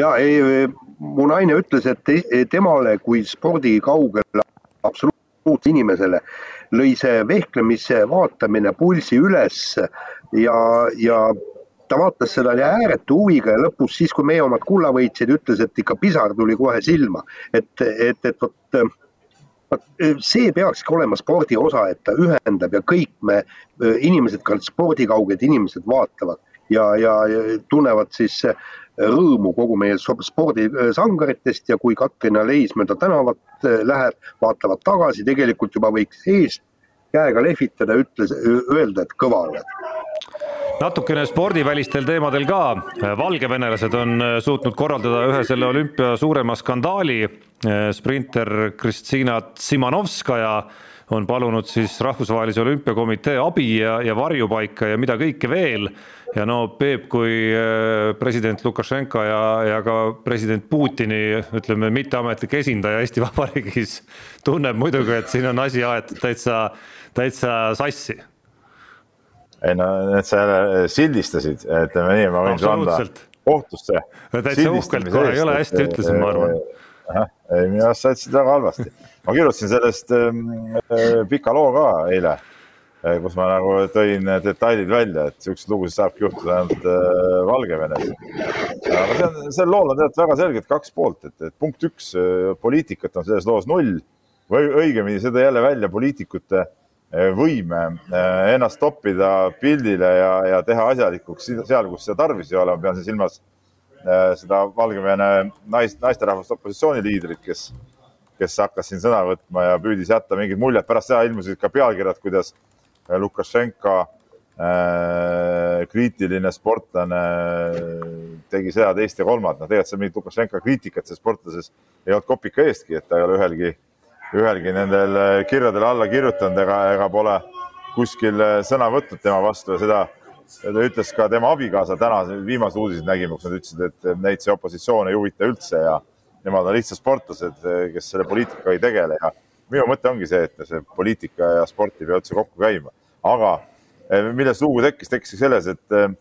ja ei, mu naine ütles, et temale kui spordi kaugele absoluutse inimesele lõi see vehklemise vaatamine pulsi üles ja, ja ta vaatas seda ääretu huviga ja lõpus siis, kui meie omad kulla võitsid, ütles, et ikka pisar tuli kohe silma, et, et, et vot see peakski olema spordi osa, et ta ühendab ja kõik me, inimesed, ka spordikauged inimesed vaatavad ja, ja, ja tunnevad siis rõõmu kogu meie spordisangaritest ja kui Katrina Leis mööda tänavat äh, läheb, vaatavad tagasi, tegelikult juba võiks eest käega lehvitada, ütles, öelda, et kõva oled. Natukene spordivälistel teemadel ka, valgevenelased on äh, suutnud korraldada ühe selle olümpia suurema skandaali, äh, sprinter Kristina Tsimanovskaja on palunud siis Rahvusvahelise Olümpiakomitee abi ja, ja varjupaika ja mida kõike veel ja no Peep kui äh, president Lukašenka ja, ja ka president Putini ütleme, mitteametlik esindaja Eesti Vabariigis tunneb muidugi, et siin on asi aetud täitsa, täitsa sassi. ei no need sa jälle sildistasid, ütleme nii, ma võin sulle anda kohtusse. täitsa uhkelt kohe, ei ole hästi ütlesin, ma arvan. Ei, minu arust sa ütlesid väga halvasti. ma kirjutasin sellest äh, pika loo ka eile Eh, kus ma nagu tõin detailid välja, et siukseid lugusid saabki juhtuda ainult äh, Valgevenes. aga see on, sel lool on tegelikult väga selgelt kaks poolt, et, et punkt üks, poliitikat on selles loos null või õigemini seda jälle välja poliitikute võime ennast toppida pildile ja, ja teha asjalikuks seal, kus seda tarvis ei ole, ma pean siin silmas seda Valgevene naist, naisterahvast opositsiooniliidrit, kes, kes hakkas siin sõna võtma ja püüdis jätta mingit muljet, pärast seda ilmusid ka pealkirjad, kuidas Lukašenka äh, kriitiline sportlane tegi seda, teist ja kolmandat, no tegelikult seal mingit Lukašenka kriitikat selles sportlases ei olnud kopika eestki, et ta ei ole ühelgi, ühelgi nendel kirjadel alla kirjutanud ega, ega pole kuskil sõna võtnud tema vastu ja seda ta ütles ka tema abikaasa täna, viimased uudised nägime, kus nad ütlesid, et neid see opositsioon ei huvita üldse ja nemad on lihtsalt sportlased, kes selle poliitikaga ei tegele ja minu mõte ongi see, et see poliitika ja sport ei pea üldse kokku käima, aga eh, millest lugu tekkis, tekkis selles, et, eh,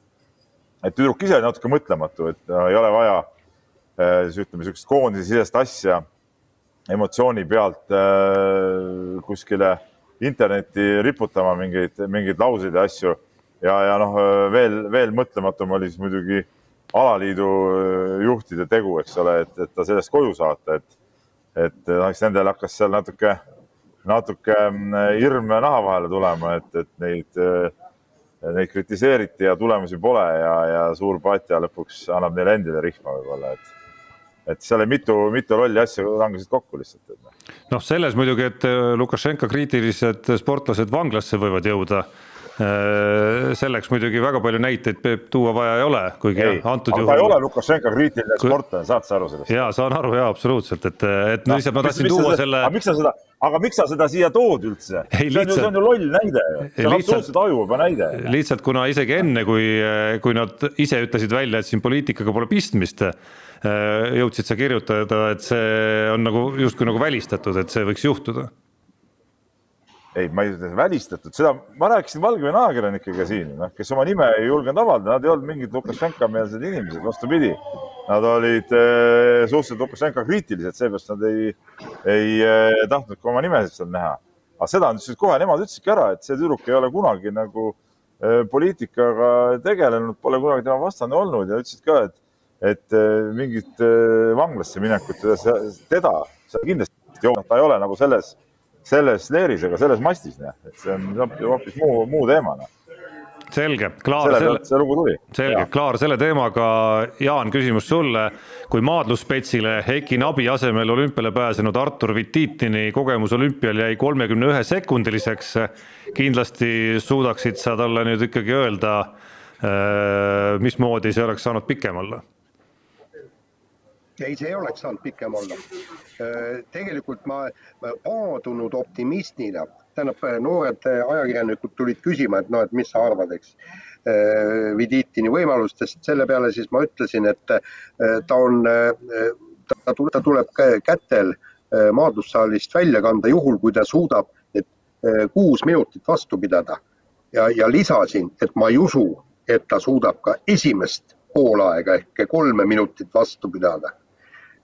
et tüdruk ise oli natuke mõtlematu, et no, ei ole vaja eh, ütleme, niisugust koondisesisest asja emotsiooni pealt kuskile internetti riputama mingeid, mingeid lauseid ja asju. Ja, ja noh, veel, veel mõtlematum oli siis muidugi alaliidu juhtide tegu, eks ole, et, et ta sellest koju saata, et et noh, eks nendel hakkas seal natuke, natuke mm, hirm naha vahele tulema, et, et neid, neid kritiseeriti ja tulemusi pole ja, ja suur patja lõpuks annab neile endile rihma võib-olla, et et seal oli mitu, mitu rolli asja langesid kokku lihtsalt. noh, selles muidugi, et Lukašenka kriitilised sportlased vanglasse võivad jõuda selleks muidugi väga palju näiteid Peep tuua vaja ei ole, kuigi ei, antud juhul. ei ole Lukašenka kriitiline kui... sportlane, saad sa aru sellest? ja saan aru ja absoluutselt, et, et no, lihtsalt ma tahtsin tuua seda, selle. aga miks sa seda, aga miks sa seda siia tood üldse? see on ju, see on ju loll näide see on absoluutselt ajuvaba näide. lihtsalt kuna isegi enne, kui, kui nad ise ütlesid välja, et siin poliitikaga pole pistmist jõudsid sa kirjutada, et see on nagu justkui nagu välistatud, et see võiks juhtuda ei, ma ei ütle välistatud, seda ma rääkisin Valgevene ajakirjanikega siin, noh, kes oma nime ei julgenud avaldada, nad ei olnud mingid Lukašenka-meelsed inimesed, vastupidi. Nad olid äh, suhteliselt Lukašenka kriitilised, seepärast nad ei, ei äh, tahtnud ka oma nimesid seal näha. aga seda ütlesid kohe, nemad ütlesidki ära, et see tüdruk ei ole kunagi nagu äh, poliitikaga tegelenud, pole kunagi tema vastane olnud ja ütlesid ka, et, et äh, mingit äh, vanglasse minekut teda, teda kindlasti ei ole, ta ei ole nagu selles selles leeris ega selles mastis, noh, et see on hoopis muu, muu teema, noh. Selge, klaar selle, selge, klaar selle teemaga. Jaan, küsimus sulle. kui maadluspetsile Heiki Nabi asemel olümpiale pääsenud Artur Vititini kogemus olümpial jäi kolmekümne ühe sekundiliseks, kindlasti suudaksid sa talle nüüd ikkagi öelda, äh, mismoodi see oleks saanud pikem olla ei, see ei oleks saanud pikem olla. Äh, tegelikult ma paadunud optimistina, tähendab, noored ajakirjanikud tulid küsima, et noh, et mis sa arvad, eks. Äh, Viditini võimalustest, selle peale siis ma ütlesin, et äh, ta on, ta ta tuleb kätel maadlussaalist välja kanda, juhul kui ta suudab need kuus minutit vastu pidada. ja, ja lisasin, et ma ei usu, et ta suudab ka esimest poolaega ehk kolme minutit vastu pidada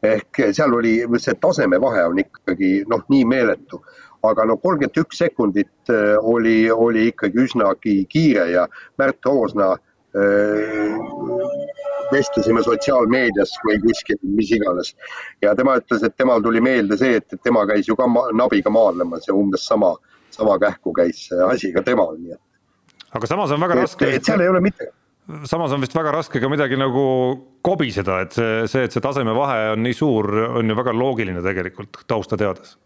ehk seal oli, see tasemevahe on ikkagi noh, nii meeletu, aga no kolmkümmend üks sekundit äh, oli, oli ikkagi üsnagi kiire ja Märt Roosna äh, vestlesime sotsiaalmeedias või kuskil, mis iganes. ja tema ütles, et temal tuli meelde see, et tema käis ju ka ma, nabiga maadlemas ja umbes sama, sama kähku käis see asi ka temal, nii et. aga samas on väga raske. et seal ei ole mitte samas on vist väga raske ka midagi nagu kobiseda, et see, see, et see tasemevahe on nii suur, on ju väga loogiline tegelikult tausta teades.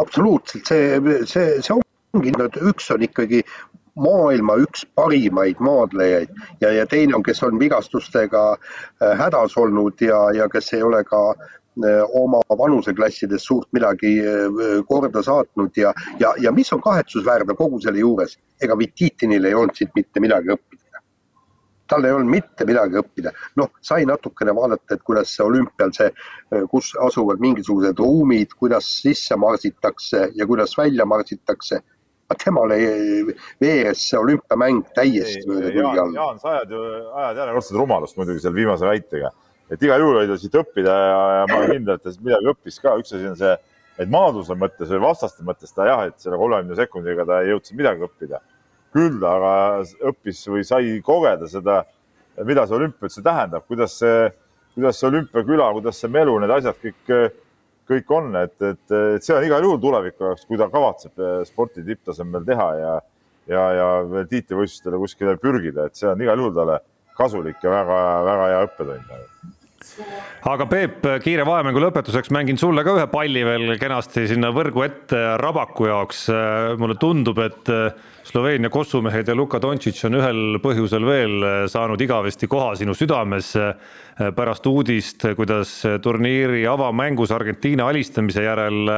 absoluutselt, see, see, see ongi, üks on ikkagi maailma üks parimaid maadlejaid ja, ja teine on, kes on vigastustega äh, hädas olnud ja, ja kes ei ole ka äh, oma vanuseklassides suurt midagi äh, korda saatnud ja, ja, ja mis on kahetsusväärne kogu selle juures, ega Vititinil ei olnud siit mitte midagi õppida tal ei olnud mitte midagi õppida. noh, sai natukene vaadata, et kuidas see olümpial see, kus asuvad mingisugused ruumid, kuidas sisse marsitakse ja kuidas välja marsitakse. aga temal ei, veeres see olümpiamäng täiesti mööda külge all. Jaan, sa ajad ju, ajad järjekordset rumalust muidugi selle viimase väitega, et igal juhul oli ta siit õppida ja, ja ma olen kindel, et ta midagi õppis ka. üks asi on see, et maadluse mõttes või vastaste mõttes ta jah, et selle kolmekümne sekundiga ta ei jõudnud midagi õppida küll aga õppis või sai kogeda seda, mida see olümpia üldse tähendab, kuidas see, kuidas see olümpiaküla, kuidas see melu, need asjad kõik, kõik on, et, et, et see on igal juhul tuleviku jaoks, kui ta kavatseb sporti tipptasemel teha ja, ja, ja veel tiitlivõistlustele kuskile pürgida, et see on igal juhul talle kasulik ja väga-väga hea õppetund aga Peep, kiire vahemängu lõpetuseks mängin sulle ka ühe palli veel kenasti sinna võrgu ette Rabaku jaoks. mulle tundub, et Sloveenia kossumehed ja Luka Dontšitš on ühel põhjusel veel saanud igavesti koha sinu südames pärast uudist, kuidas turniiri avamängus Argentiina alistamise järel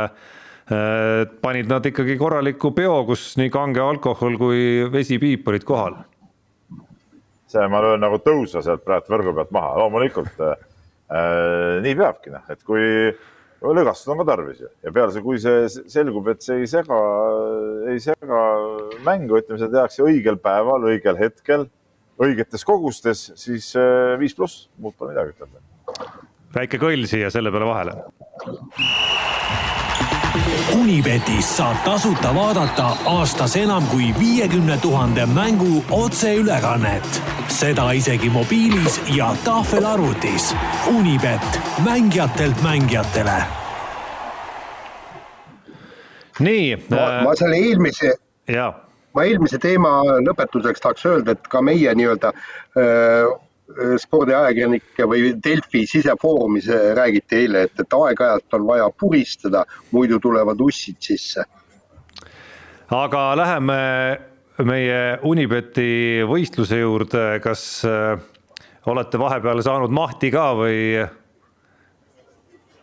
panid nad ikkagi korraliku peo, kus nii kange alkohol kui vesipiip olid kohal. see ma löön nagu tõusa sealt praegu võrgu pealt maha, loomulikult Äh, nii peabki noh, et kui lõgastada on ka tarvis ju ja peale see, kui see selgub, et see ei sega, ei sega mängu, ütleme, seda tehakse õigel päeval, õigel hetkel, õigetes kogustes, siis äh, viis pluss, muud pole midagi ütelda. väike kõll siia selle peale vahele Unibetis saab tasuta vaadata aastas enam kui viiekümne tuhande mängu otseülekannet. seda isegi mobiilis ja tahvelarvutis. Unibet, mängijatelt mängijatele. nii. ma, äh, ma selle eelmise. jaa ma eelmise teema lõpetuseks tahaks öelda, et ka meie nii-öelda Äh, spordiajakirjanike või Delfi sisefoorumis äh, räägiti eile, et, et aeg-ajalt on vaja puristada, muidu tulevad ussid sisse. aga läheme meie Unibeti võistluse juurde, kas äh, olete vahepeal saanud mahti ka või?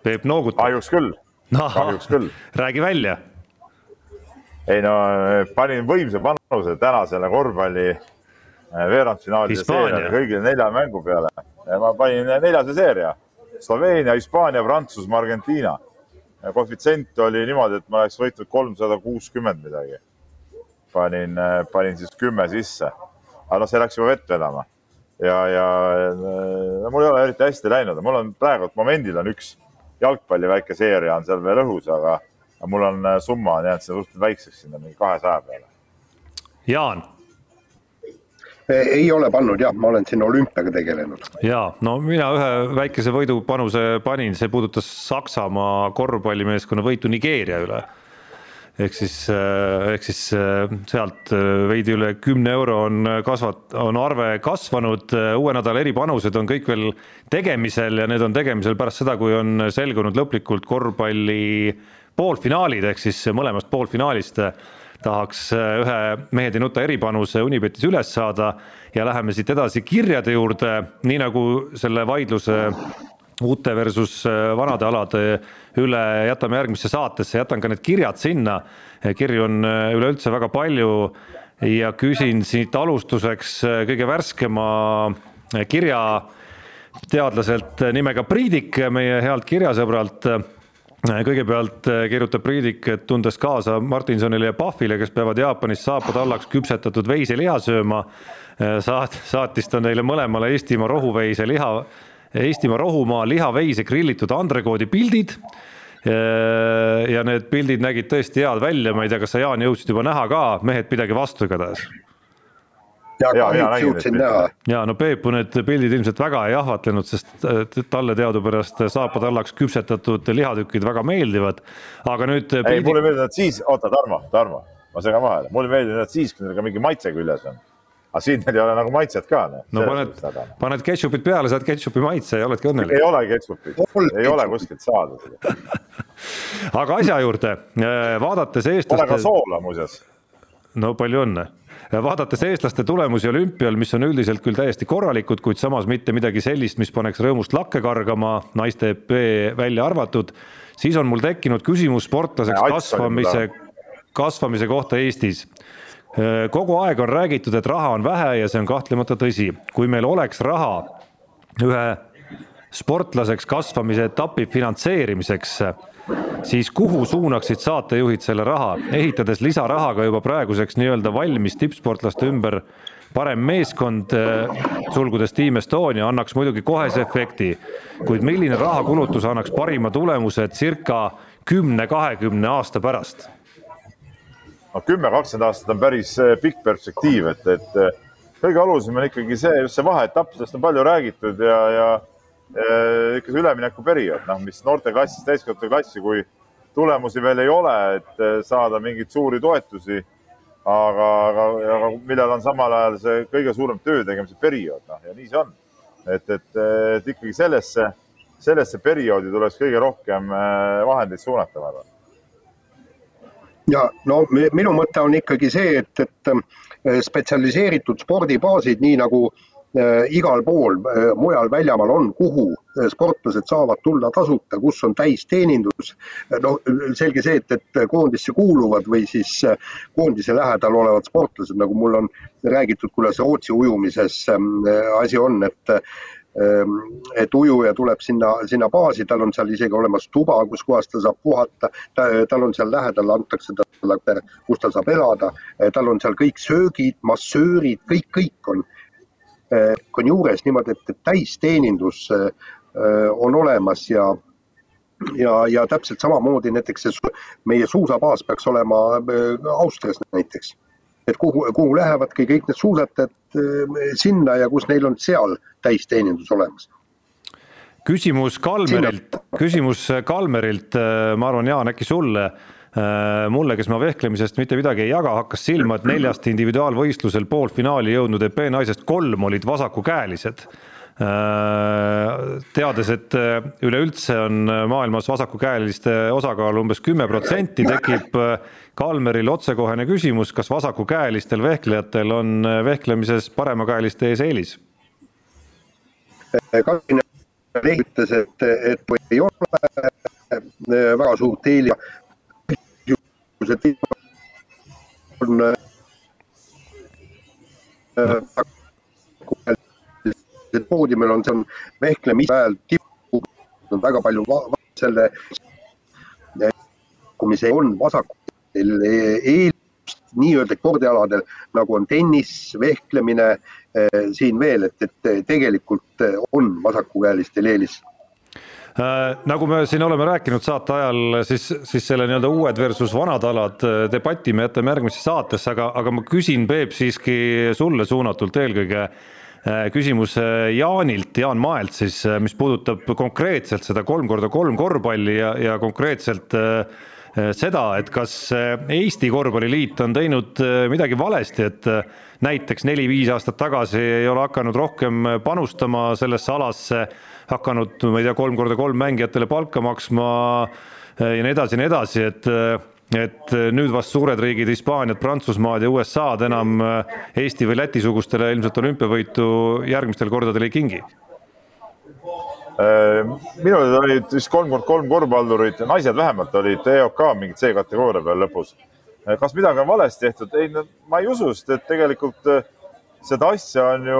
Peep noogutab. kahjuks küll no,, kahjuks küll. räägi välja. ei no panin võimsa panuse tänasele korvpalli äh, veerandfinaalide seeriale kõigile nelja mängu peale. ma panin neljase seeria, Sloveenia, Hispaania, Prantsusmaa, Argentiina. koefitsient oli niimoodi, et ma oleks võitnud kolmsada kuuskümmend midagi. panin, panin siis kümme sisse, aga noh, see läks juba vett vedama ja, ja no, mul ei ole eriti hästi läinud, mul on praegu momendil on üks jalgpalli väike seeria on seal veel õhus, aga mul on summa on jäänud suhteliselt väikseks, sinna mingi kahesaja peale. Jaan. Ei ole pannud jah, ma olen siin olümpiaga tegelenud. ja no mina ühe väikese võidupanuse panin, see puudutas Saksamaa korvpallimeeskonna võitu Nigeeria üle ehk siis, äh, ehk siis äh, sealt äh, veidi üle kümne euro on kasvat-, on arve kasvanud, uue nädala eripanused on kõik veel tegemisel ja need on tegemisel pärast seda, kui on selgunud lõplikult korvpalli poolfinaalid, ehk siis mõlemast poolfinaalist tahaks ühe Mehed ei nuta eripanuse Unibetis üles saada ja läheme siit edasi kirjade juurde, nii nagu selle vaidluse uute versus äh, vanade alade üle jätame järgmisse saatesse, jätan ka need kirjad sinna. kirju on äh, üleüldse väga palju ja küsin siit alustuseks äh, kõige värskema kirja teadlaselt nimega Priidik, meie healt kirjasõbralt. Kõigepealt kirjutab Priidik, et tundes kaasa Martinsonile ja Pahvile, kes peavad Jaapanis saapatallaks küpsetatud veiseliha sööma, saat-, saatis ta neile mõlemale Eestimaa rohuveise liha Eestimaa rohumaa lihaveise grillitud andrekoodi pildid. ja need pildid nägid tõesti head välja, ma ei tea, kas sa, Jaan, jõudsid juba näha ka, mehed, pidage vastu igatahes ja kahjuks jõudsin näha. ja no Peepu need pildid ilmselt väga ei ahvatlenud, sest talle teadupärast saapatallaks küpsetatud lihatükid väga meeldivad. aga nüüd. ei pildi..., mulle meeldivad siis, oota, Tarmo, Tarmo, ma segan vahele, mulle meeldivad siis, kui neil ka mingi maitse küljes on aga siin neil ei ole nagu maitset ka. Noh. no paned, paned ketšupit peale, saad ketšupi maitse ja oledki õnnelik. ei ole ketšupit, ei ole kuskilt saada seda aga asja juurde, vaadates eestlaste. Pole ka soola muuseas. no palju õnne vaadates eestlaste tulemusi olümpial, mis on üldiselt küll täiesti korralikud, kuid samas mitte midagi sellist, mis paneks rõõmust lakke kargama, naiste EP välja arvatud, siis on mul tekkinud küsimus sportlaseks kasvamise, kasvamise kohta Eestis kogu aeg on räägitud, et raha on vähe ja see on kahtlemata tõsi. kui meil oleks raha ühe sportlaseks kasvamise etapi finantseerimiseks, siis kuhu suunaksid saatejuhid selle raha, ehitades lisarahaga juba praeguseks nii-öelda valmis tippsportlaste ümber parem meeskond, äh, sulgudes Team Estonia, annaks muidugi kohese efekti, kuid milline rahakulutus annaks parima tulemuse circa kümne, kahekümne aasta pärast? Noh, kümme, kakskümmend aastat on päris eh, pikk perspektiiv, et, et eh, kõige olulisem on ikkagi see, just see vaheetapp, sellest on palju räägitud ja, ja eh, ikka see üleminekuperiood, noh, mis noorteklassis, täiskasvanute klassi, kui tulemusi veel ei ole, et saada mingeid suuri toetusi. aga, aga, aga millal on samal ajal see kõige suurem töö tegemise periood, noh ja nii see on. et, et, et ikkagi sellesse, sellesse perioodi tuleks kõige rohkem vahendeid suunata, ma arvan ja no minu mõte on ikkagi see, et, et äh, spetsialiseeritud spordibaasid, nii nagu äh, igal pool äh, mujal väljamaal on, kuhu äh, sportlased saavad tulla tasuta, kus on täisteenindus. no selge see, et, et koondisse kuuluvad või siis äh, koondise lähedal olevad sportlased, nagu mul on räägitud, kuidas Rootsi ujumises äh, asi on, et Ehm, et ujuja tuleb sinna, sinna baasi, tal on seal isegi olemas tuba, kus kohas ta saab puhata, tal on seal lähedal, antakse talle, kus ta saab elada, tal on seal kõik söögid, massöörid, kõik, kõik on, on juures niimoodi, et täisteenindus eh, on olemas ja ja, ja täpselt samamoodi näiteks see meie suusabaas peaks olema Austrias näiteks et kuhu, kuhu lähevadki kõik need suusatajad eh, sinna ja kus neil on seal täisteenindus olemas küsimus Kalmerilt, küsimus Kalmerilt, eh, ma arvan, Jaan, äkki sulle. Eh, mulle, kes ma vehklemisest mitte midagi ei jaga, hakkas silma, et neljast individuaalvõistlusel poolfinaali jõudnud EP naisest kolm olid vasakukäelised. teades, et üleüldse on maailmas vasakukäeliste osakaal umbes kümme protsenti, tekib Kalmeril otsekohene küsimus, kas vasakukäelistel vehklejatel on vehklemises paremakäeliste ees eelis? Karin ütles, et, et ei ole väga suurt eeli. On poodiumil on, see on vehklemise ajal tipu, on väga palju selle, kui mis on vasakul eelist nii-öelda kordialadel nagu on tennis, vehklemine eh, siin veel, et, et tegelikult on vasakukäelistel eelis Äh, nagu me siin oleme rääkinud saate ajal, siis, siis selle nii-öelda uued versus vanad alad äh, debatti me jätame järgmisse saatesse, aga, aga ma küsin, Peep, siiski sulle suunatult eelkõige äh, küsimus Jaanilt, Jaan Maelt siis, mis puudutab konkreetselt seda kolm korda kolm korvpalli ja, ja konkreetselt seda, et kas Eesti Korvpalliliit on teinud midagi valesti, et näiteks neli-viis aastat tagasi ei ole hakanud rohkem panustama sellesse alasse hakanud, ma ei tea, kolm korda kolm mängijatele palka maksma eh, ja nii edasi ja nii edasi, et eh, et nüüd vast suured riigid, Hispaaniad, Prantsusmaad ja USA-d enam eh, Eesti või Läti-sugustele ilmselt olümpiavõitu järgmistel kordadel ei kingi minul olid vist kolm kord kolm korvpallurit, naised vähemalt olid EOK mingi C-kategooria peal lõpus. kas midagi on valesti tehtud? ei, ma ei usu, sest et tegelikult seda asja on ju,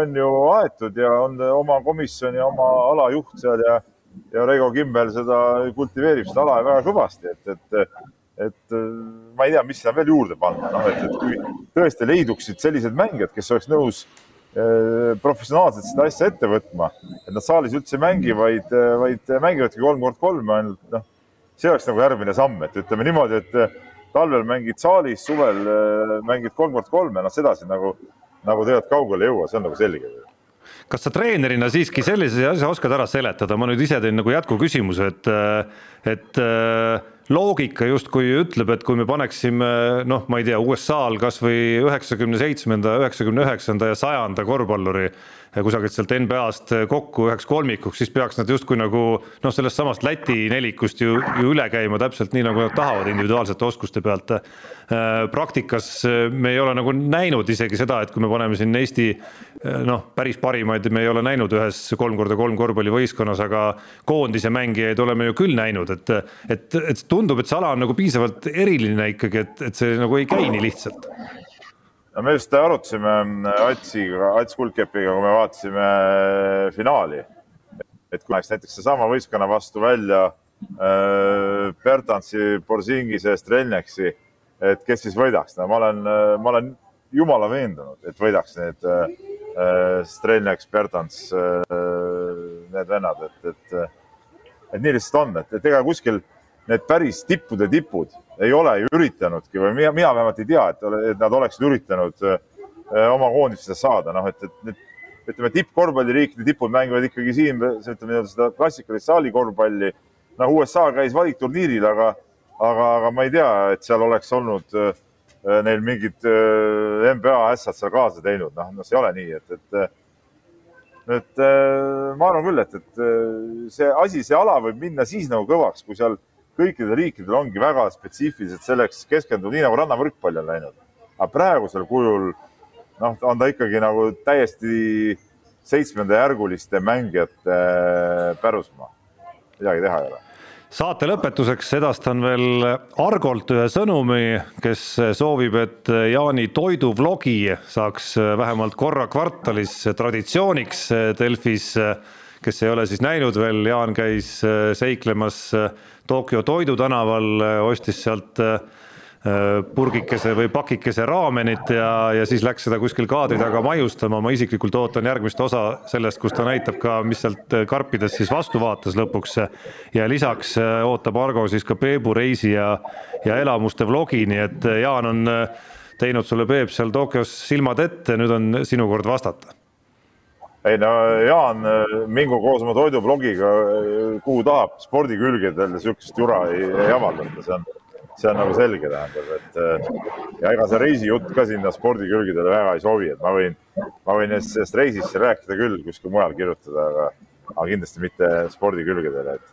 on ju aetud ja on oma komisjoni, oma alajuht seal ja, ja Reigo Kimmel seda kultiveerib seda ala väga kõvasti, et, et, et ma ei tea, mis sinna veel juurde panna, noh, et, et kui tõesti leiduksid sellised mängijad, kes oleks nõus eh, professionaalselt seda asja ette võtma, et nad saalis üldse ei mängi, vaid, vaid mängivadki kolm kord kolme ainult, noh, see oleks nagu järgmine samm, et ütleme niimoodi, et talvel mängid saalis, suvel mängid kolm kord kolme, noh, sedasi nagu nagu tegelikult kaugele ei jõua, see on nagu selge. Kas sa treenerina siiski sellise asja oskad ära seletada, ma nüüd ise teen nagu jätkuküsimuse, et, et loogika justkui ütleb, et kui me paneksime noh, ma ei tea, USA-l kasvõi üheksakümne seitsmenda, üheksakümne üheksanda ja sajanda korvpalluri kusagilt sealt NBA-st kokku üheks kolmikuks, siis peaks nad justkui nagu noh, sellest samast Läti nelikust ju, ju üle käima täpselt nii, nagu nad tahavad individuaalsete oskuste pealt. Äh, praktikas äh, me ei ole nagu näinud isegi seda, et kui me paneme siin Eesti äh, noh, päris parimaid me ei ole näinud ühes kolm korda kolm korvpallivõistkonnas, aga koondise mängijaid oleme ju küll näinud, et et, et tundub, et see ala on nagu piisavalt eriline ikkagi, et, et see nagu ei käi nii lihtsalt no me just arutasime Atsiga, Ats Kuldkepiga, kui me vaatasime äh, finaali, et kui läheks näiteks seesama võistkonna vastu välja äh, Bertansi, Borsingise, Strelneksi, et kes siis võidaks, no ma olen, äh, ma olen jumala veendunud, et võidaks need äh, Strelneks, Bertans äh,, need vennad, et, et, et nii lihtsalt on, et, et ega kuskil need päris tippude tipud ei ole ju üritanudki või mina, mina vähemalt ei tea, et, nad oleksid üritanud äh, oma koondistesse saada, noh, et, et need ütleme, tippkorvpalliriikide tipud mängivad ikkagi siin, ütleme seda klassikalist saalikorvpalli. noh, USA käis valikturniiril, aga, aga, aga ma ei tea, et seal oleks olnud äh, neil mingid öö, NBA ässad seal kaasa teinud, noh, noh, see ei ole nii, et, et et ma arvan küll, et, et see asi, see ala võib minna siis nagu kõvaks, kui seal kõikidel riikidel ongi väga spetsiifiliselt selleks keskendunud, nii nagu rannavõrkpall on läinud. aga praegusel kujul noh, on ta ikkagi nagu täiesti seitsmendajärguliste mängijate pärusmaa. midagi teha ei ole saate lõpetuseks edastan veel Argolt ühe sõnumi, kes soovib, et Jaani toiduvlogi saaks vähemalt korra kvartalis traditsiooniks Delfis. Kes ei ole siis näinud veel, Jaan käis seiklemas Tokyo Toidu tänaval, ostis sealt äh, purgikese või pakikese raamenit ja, ja siis läks seda kuskil kaadri taga maiustama, ma isiklikult ootan järgmist osa sellest, kus ta näitab ka, mis sealt karpidest siis vastu vaatas lõpuks. ja lisaks äh, ootab Argo siis ka Peebu reisi ja, ja elamuste vlogi, nii et äh, Jaan on teinud sulle, Peep, seal Tokyos silmad ette, nüüd on sinu kord vastata ei no Jaan, mingu koos oma toidublogiga kuhu tahab, spordikülgedel niisugust jura ei, ei avaldata, see on, see on nagu selge, tähendab, et äh, ja ega see reisijutt ka sinna spordikülgedele väga ei sobi, et ma võin, ma võin sellest reisist rääkida küll, kuskil mujal kirjutada, aga, aga kindlasti mitte spordikülgedele, et,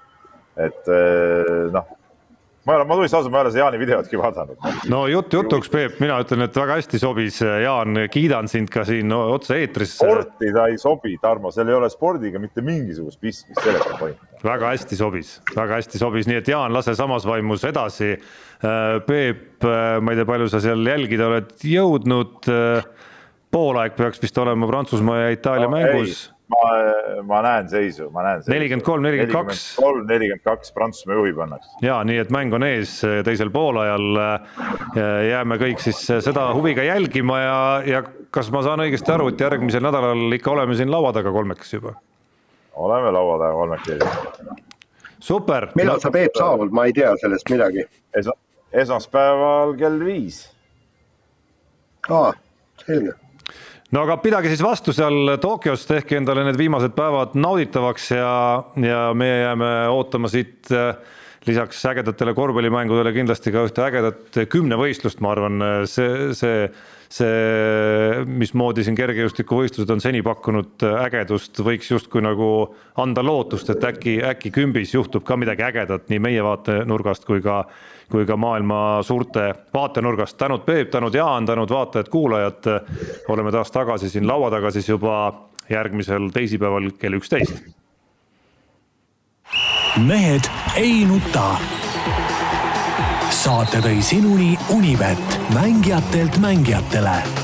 et äh, noh ma ei ole, ma tunnistan ausalt, ma ei ole seda Jaani videotki vaadanud. no jutt jutuks, Peep, mina ütlen, et väga hästi sobis, Jaan, kiidan sind ka siin otse-eetris. sporti ta ei sobi, Tarmo, seal ei ole spordiga mitte mingisugust pistmist, selles on point. väga hästi sobis, väga hästi sobis, nii et Jaan, lase samas vaimus edasi. Äh, Peep, äh, ma ei tea, palju sa seal jälgida oled jõudnud. Äh, poolaeg peaks vist olema Prantsusmaa ja Itaalia no, mängus ma, ma näen seisu, ma näen. nelikümmend kolm, nelikümmend kaks. kolm, nelikümmend kaks, Prantsusmaa juhib õnneks. ja nii, et mäng on ees teisel poolajal. jääme kõik siis seda huviga jälgima ja, ja kas ma saan õigesti aru, et järgmisel nädalal ikka oleme siin laua taga kolmekesi juba? oleme laua taga kolmekesi. super. millal no, sa Peep saabud, ma ei tea sellest midagi Esa. esmaspäeval kell viis. aa, selge no aga pidage siis vastu seal Tokyos, tehke endale need viimased päevad nauditavaks ja, ja meie jääme ootama siit äh, lisaks ägedatele korvpallimängudele kindlasti ka ühte ägedat kümnevõistlust, ma arvan, see, see, see, mismoodi siin kergejõustikuvõistlused on seni pakkunud ägedust, võiks justkui nagu anda lootust, et äkki, äkki kümbis juhtub ka midagi ägedat nii meie vaatenurgast kui ka kui ka maailma suurte vaatenurgast. tänud Peep, tänud Jaan, tänud vaatajad-kuulajad. oleme taas tagasi siin laua taga siis juba järgmisel teisipäeval kell üksteist. mehed ei nuta. saate tõi sinuni Unibet, mängijatelt mängijatele